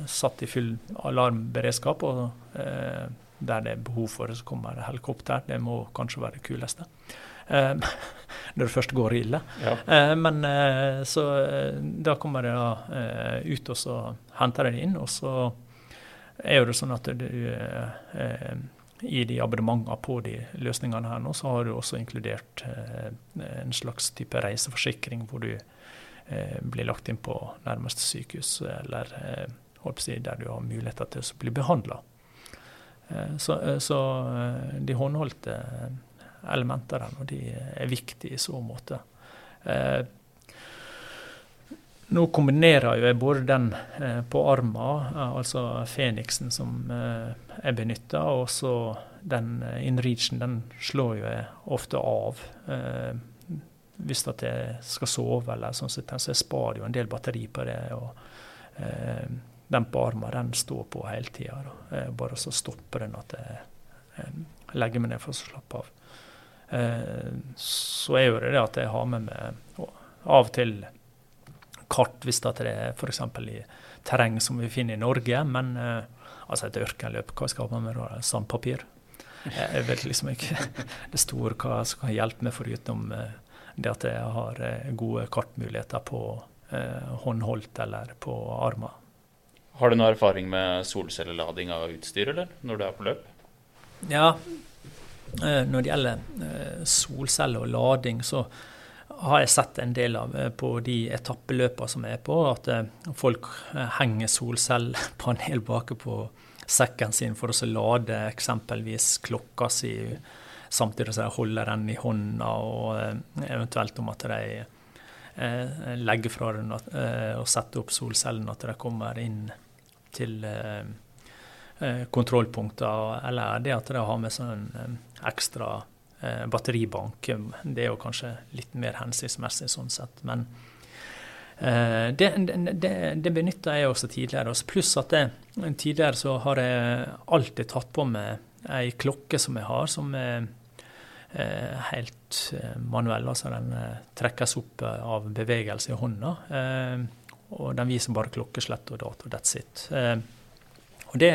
satt i full alarmberedskap og der det er behov for det, så kommer det helikopter. Det må kanskje være det kuleste. Eh, når det først går ille. Ja. Eh, men eh, så eh, da kommer det da eh, ut, og så henter de det inn. Og så er jo det sånn at du eh, i de abonnementene på de løsningene her nå, så har du også inkludert en slags type reiseforsikring hvor du blir lagt inn på nærmeste sykehus, eller der du har muligheter til å bli behandla. Så, så de håndholdte elementer der, og de er viktige i så måte. Eh, nå kombinerer jeg både den eh, på arma, eh, altså Feniksen som eh, jeg benytter, og så den eh, InReachen. Den slår jo jeg ofte av eh, hvis at jeg skal sove, eller sånn så jeg sparer jo en del batteri på det. og eh, Den på arma den står på hele tida. Bare så stopper den at jeg legger meg ned for å slappe av. Eh, så er jo det det at jeg har med meg av og til kart hvis det er f.eks. i terreng som vi finner i Norge. Men eh, altså et ørkenløp, hva skal jeg ha med meg? Sandpapir? Jeg vet liksom ikke det store hva som kan hjelpe meg, foruten eh, det at jeg har gode kartmuligheter på håndholdt eller på armer. Har du noe erfaring med solcellelading av utstyr, eller, når du er på løp? Ja, Eh, når det gjelder eh, solceller og lading, så har jeg sett en del av eh, på de etappeløpene som er på, at folk henger solcellepanel bak på sekken sin for å lade eksempelvis klokka si samtidig som de holder den i hånda, og eventuelt om at de legger fra den og setter opp solcellene, at de kommer inn til Eh, kontrollpunkter, eller det at de har med sånn ekstra eh, batteribank. Det er jo kanskje litt mer hensiktsmessig sånn sett. Men eh, det, det, det benytta jeg også tidligere. Pluss at jeg, tidligere så har jeg alltid tatt på meg ei klokke som jeg har, som er helt manuell. Altså den trekkes opp av bevegelse i hånda. Og den viser bare klokkeslett og dato. That's it. Og det,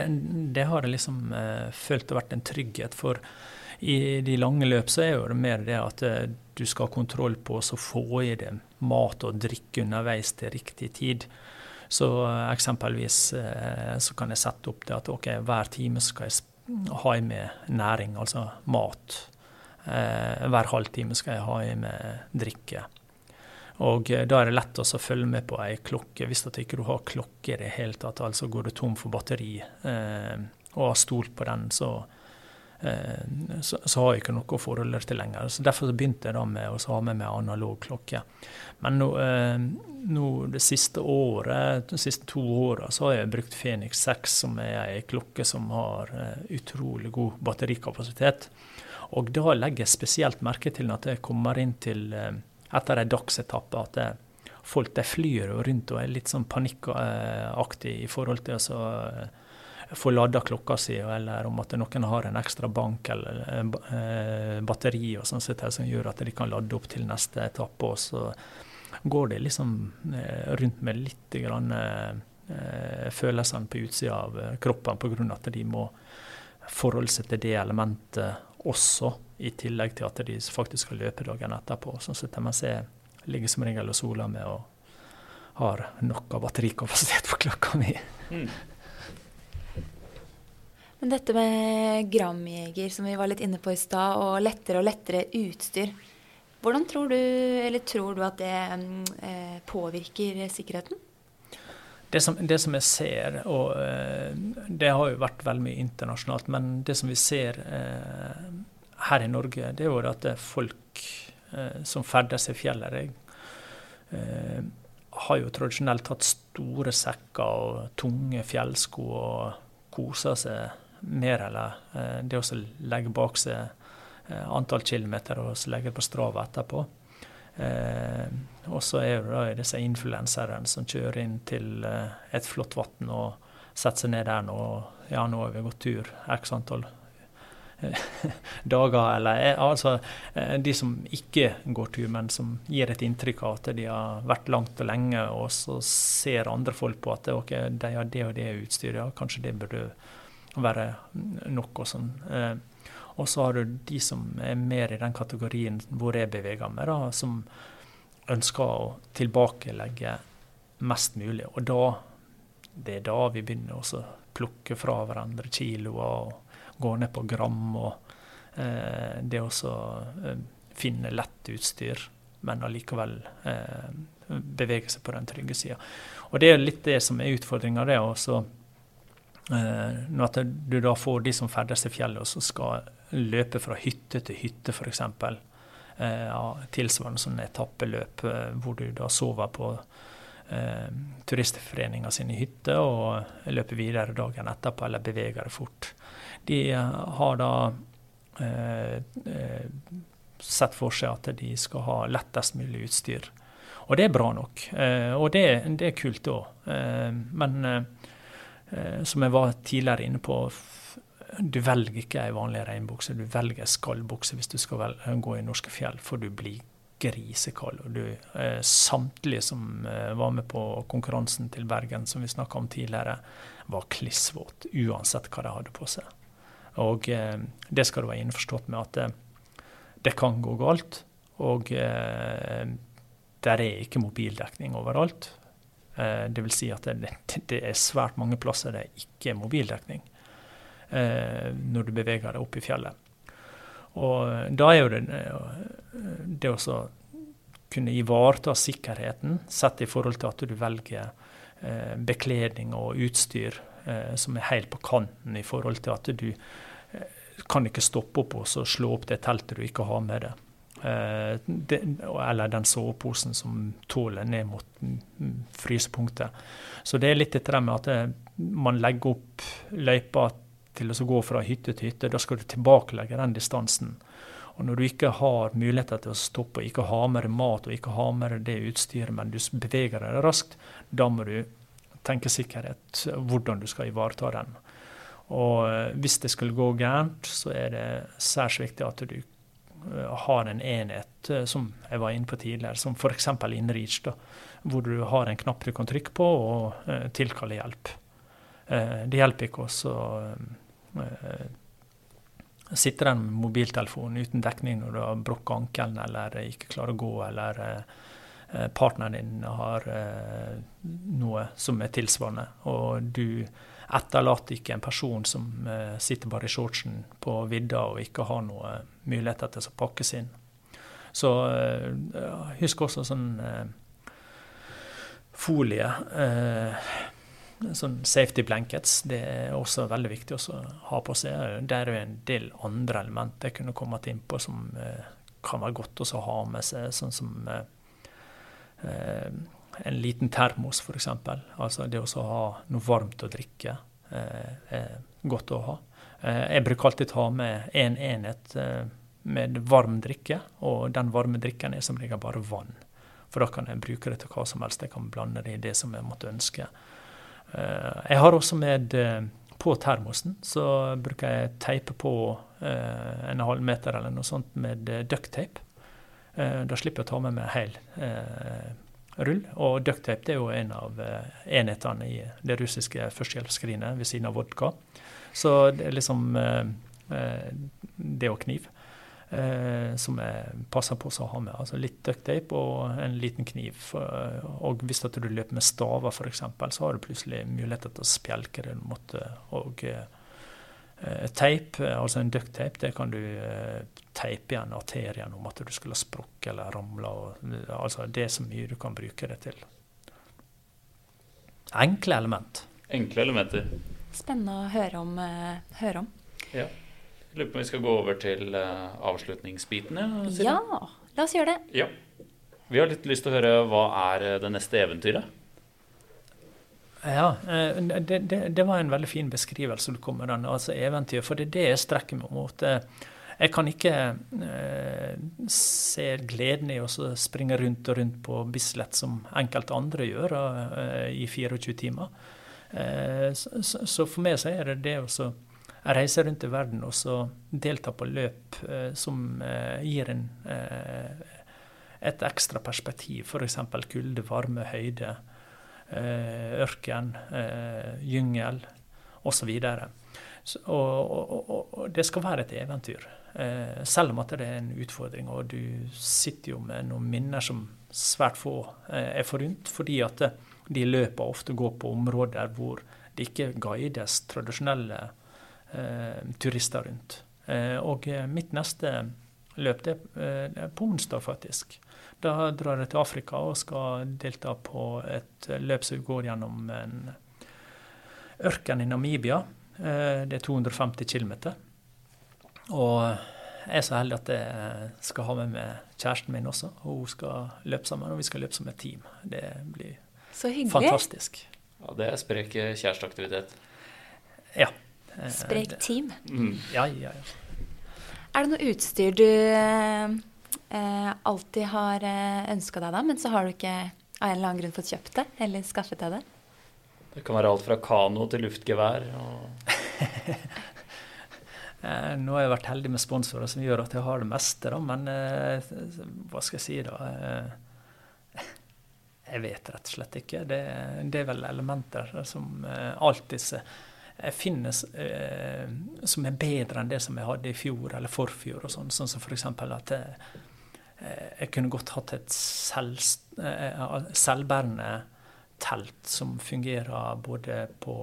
det har jeg liksom eh, følt har vært en trygghet, for i de lange løp så er det mer det at eh, du skal ha kontroll på å få i deg mat og drikke underveis til riktig tid. Så eh, eksempelvis eh, så kan jeg sette opp det at ok, hver time skal jeg ha i meg næring, altså mat. Eh, hver halvtime skal jeg ha i meg drikke. Og eh, da er det lett å følge med på ei klokke. Hvis du ikke har klokke i det hele tatt, altså går du tom for batteri eh, og har stolt på den, så, eh, så, så, har jeg ikke noe å forholde til lenger. Så Derfor begynte jeg da med å ha med meg analog klokke. Men nå, eh, nå, det siste året, de siste to åra så har jeg brukt Fenix 6, som er ei klokke som har eh, utrolig god batterikapasitet. Og da legger jeg spesielt merke til at jeg kommer inn til eh, etter ei dagsetappe at det, folk de flyr rundt og er litt sånn panikkaktig i forhold til å eh, få lada klokka si, eller om at noen har en ekstra bank eller eh, batteri og sånn som gjør at de kan lade opp til neste etappe. Og så går det liksom eh, rundt med litt grann, følelsene på utsida av kroppen pga. at de må forholde seg til det elementet også i tillegg til at de faktisk skal løpe dagen etterpå. Sånn at jeg ligger som regel og soler med og har nok av batterikapasitet på klokka mi. Mm. Men dette med gramjeger, som vi var litt inne på i stad, og lettere og lettere utstyr. Hvordan tror du, eller tror du at det eh, påvirker sikkerheten? Det som, det som, jeg ser, og eh, det har jo vært veldig mye internasjonalt, men det som vi ser eh, her i Norge, det er jo at folk eh, som ferdes i fjellet. Eh, har jo tradisjonelt hatt store sekker og tunge fjellsko og koser seg mer eller eh, det å legge bak seg eh, antall kilometer og legge på Strava etterpå. Eh, og så er det da disse influenserne som kjører inn til eh, et flott vann og setter seg ned der nå. Ja, nå har vi gått tur x antall dager, eller eh, altså eh, de som ikke går tur, men som gir et inntrykk av at de har vært langt og lenge, og så ser andre folk på at okay, de har det og det utstyret, ja, kanskje det burde være nok. Og sånn. Og så har du de som er mer i den kategorien hvor jeg beveger meg, da, som ønsker å tilbakelegge mest mulig. Og da, det er da vi begynner å plukke fra hverandre kiloer og gå ned på gram. og eh, Det å eh, finne lett utstyr, men allikevel eh, bevege seg på den trygge sida. Og det er litt det som er utfordringa. det eh, Når du da får de som ferdes i fjellet og så skal løpe fra hytte til hytte, f.eks. Eh, tilsvarende sånn etappeløp eh, hvor du da sover på eh, turistforeninga sine hytter og løper videre dagen etterpå eller beveger deg fort. De eh, har da eh, eh, sett for seg at de skal ha lettest mulig utstyr. Og det er bra nok. og det, det er kult òg. men som jeg var tidligere inne på, du velger ikke ei vanlig regnbukse, du velger skallbukse hvis du skal vel, gå i norske fjell, for du blir grisekald. Og du, eh, samtlige som eh, var med på konkurransen til Bergen, som vi snakka om tidligere, var klissvåt, uansett hva de hadde på seg. Og eh, det skal du være innforstått med at det, det kan gå galt. Og eh, der er ikke mobildekning overalt. Eh, vil si at det, det er svært mange plasser det ikke er mobildekning eh, når du beveger deg opp i fjellet. Og da er jo det eh, det å kunne ivareta sikkerheten, sett i forhold til at du velger eh, bekledning og utstyr eh, som er helt på kanten i forhold til at du eh, kan ikke stoppe opp og slå opp det teltet du ikke har med deg. Eh, eller den soveposen som tåler ned mot frysepunktet. Så det er litt dette med at eh, man legger opp løypa til å gå fra hytte til hytte. Da skal du tilbakelegge den distansen. Og når du ikke har muligheter til å stoppe, og ikke ha med deg mat og ikke ha med deg det utstyret, men du beveger deg raskt, da må du tenke sikkerhet, hvordan du skal ivareta den. Og eh, hvis det skulle gå gærent, så er det særs viktig at du eh, har en enhet, eh, som jeg var inne på tidligere, som f.eks. InReach, da, hvor du har en knapp du kan trykke på og tilkalle hjelp. Det hjelper ikke også Eh, sitte der med mobiltelefonen uten dekning når du har brukket ankelen eller ikke klarer å gå, eller eh, partneren din har eh, noe som er tilsvarende, og du etterlater ikke en person som sitter bare i shortsen på vidda og ikke har noe muligheter til å pakkes inn. Så husk også sånn folie sånn safety blankets det er også veldig viktig å ha på seg. Det er jo en del andre elementer jeg kunne kommet inn på som eh, kan være godt å ha med seg, sånn som eh, en liten termos f.eks. Altså det å ha noe varmt å drikke eh, er godt å ha. Eh, jeg bruker alltid ta med én en enhet eh, med varm drikke, og den varme drikken er som regel bare vann. For da kan jeg bruke det til hva som helst. Jeg kan blande det i det som jeg måtte ønske. Jeg har også med på termosen så bruker jeg teipe på en halv meter eller noe sånt med ducktape. Da slipper jeg å ta med meg hel rull. Og ducktape er jo en av enhetene i det russiske førstehjelpsskrinet ved siden av vodka. Så det er liksom det og kniv eh, som jeg passer på å ha med. Altså litt ducktape og en liten kniv. og hvis du løper med staver f.eks., så har du plutselig muligheter til å spjelke det. Måtte, og eh, teip, altså en ducktape, det kan du eh, teipe igjen arterien om at du skulle ha sprukket eller ramla. Altså det er så mye du kan bruke det til. Enkle element. Enkle elementer. Spennende å høre om. Høre om. Ja. Lurer på om vi skal gå over til avslutningsbiten. Ja, ja, la oss gjøre det. Ja. Vi har litt lyst til å høre hva er eh, det neste eventyret? Ja, eh, det, det, det, var en veldig fin beskrivelse du kom med, den, altså eventyr. For det er det jeg strekker meg mot. Jeg kan ikke eh, se gleden i å springe rundt og rundt på Bislett som enkelte andre gjør eh, i 24 timer. Eh, så, for meg så er det det å reise rundt i verden og delta på løp eh, som eh, gir en, eh, et ekstra perspektiv. F.eks. kulde, varme, høyde, eh, ørken, eh, gyngel osv. Så, og, og, og, det skal være et eventyr. Eh, selv om at det er en utfordring. Og du sitter jo med noen minner som svært få eh, er forunt. Fordi at de løpene ofte går på områder hvor det ikke guides tradisjonelle eh, turister rundt. Eh, og mitt neste løp det er på onsdag, faktisk. Da drar jeg til Afrika og skal delta på et løp som går gjennom en ørken i Namibia. Eh, det er 250 km. Og jeg er så heldig at jeg skal ha med meg kjæresten min også. Og hun skal løpe sammen, og vi skal løpe som et team. Det blir fantastisk. Ja, Det er sprek kjæresteaktivitet. Ja. Eh, sprek team. Mm. Ja, ja, ja. Er det noe utstyr du eh, alltid har eh, ønska deg, da, men så har du ikke av en eller annen grunn fått kjøpt det eller skaffet deg det? Det kan være alt fra kano til luftgevær. Og... nå har jeg vært heldig med sponsorer som gjør at jeg har det meste, da, men eh, hva skal jeg si, da? Eh, jeg vet rett og slett ikke. Det, det er vel elementer som alltid finnes som er bedre enn det som jeg hadde i fjor eller forfjor. og Sånn sånn som f.eks. at jeg, jeg, kunne godt hatt et selv, selvbærende telt som fungerer både på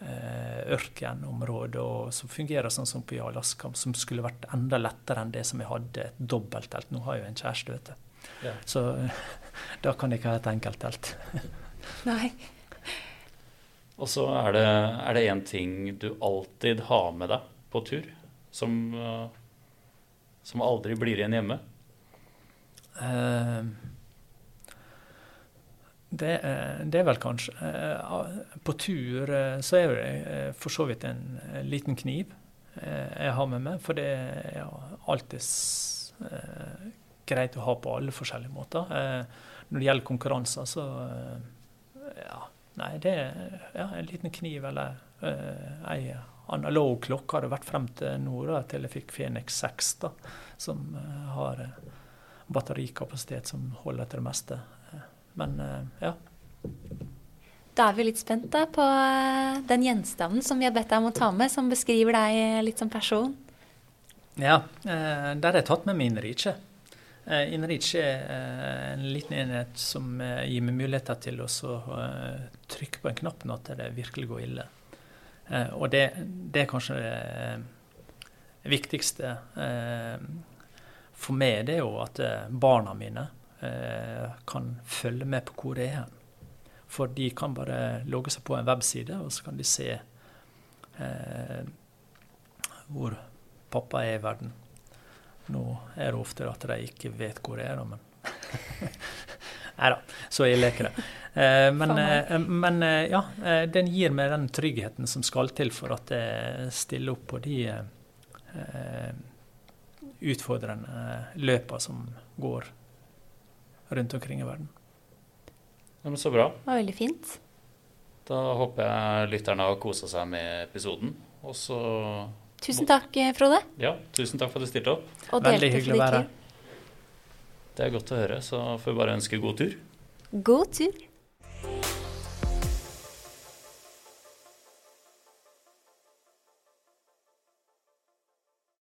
eh, ørkenområdet og som fungerer sånn som på Alaska, som skulle vært enda lettere enn det som jeg hadde, et dobbelttelt. Nå har jeg jo en kjæreste, vet du. Ja. Så da kan jeg ikke ha et enkelttelt. Nei. Og så er det én ting du alltid har med deg på tur, som, uh, som aldri blir igjen hjemme? Uh, det, det, er vel kanskje eh, På tur eh, så er det for så vidt en liten kniv eh, jeg har med meg, for det er alltid greit å ha på alle forskjellige måter. Når det gjelder konkurranser, så ja, Nei, det er ja, en liten kniv eller ei analog klokke har det vært frem til nå, da, til jeg fikk Fenix 6, da, som har batterikapasitet som holder til det meste. Men eh, ja. Da er vi litt spent da på eh, den gjenstanden som vi har bedt deg om å ta med, som beskriver deg eh, litt som person. Ja, der har jeg tatt med min Inriche. Inriche er en liten enhet som gir meg muligheter til å trykke på en knapp når det virkelig går ille. Og det, det er kanskje det viktigste for meg, det er jo at barna mine Eh, kan følge med på hvor det er. For de kan bare logge seg på en webside, og så kan de se eh, hvor pappa er i verden. Nå er det ofte at de ikke vet hvor det er, men Nei da, så ille er ikke det. Eh, men, eh, men eh, ja, den gir meg den tryggheten som skal til for at jeg stiller opp på de utfordrende løpene som går rundt omkring i verden. Ja, men Så bra. Det var veldig fint. Da håper jeg lytterne har kosa seg med episoden. Og så Tusen takk, Frode. Ja, tusen takk for at du stilte opp. Og Veldig hyggelig å være her. Det er godt å høre. Så får vi bare ønske god tur. God tur.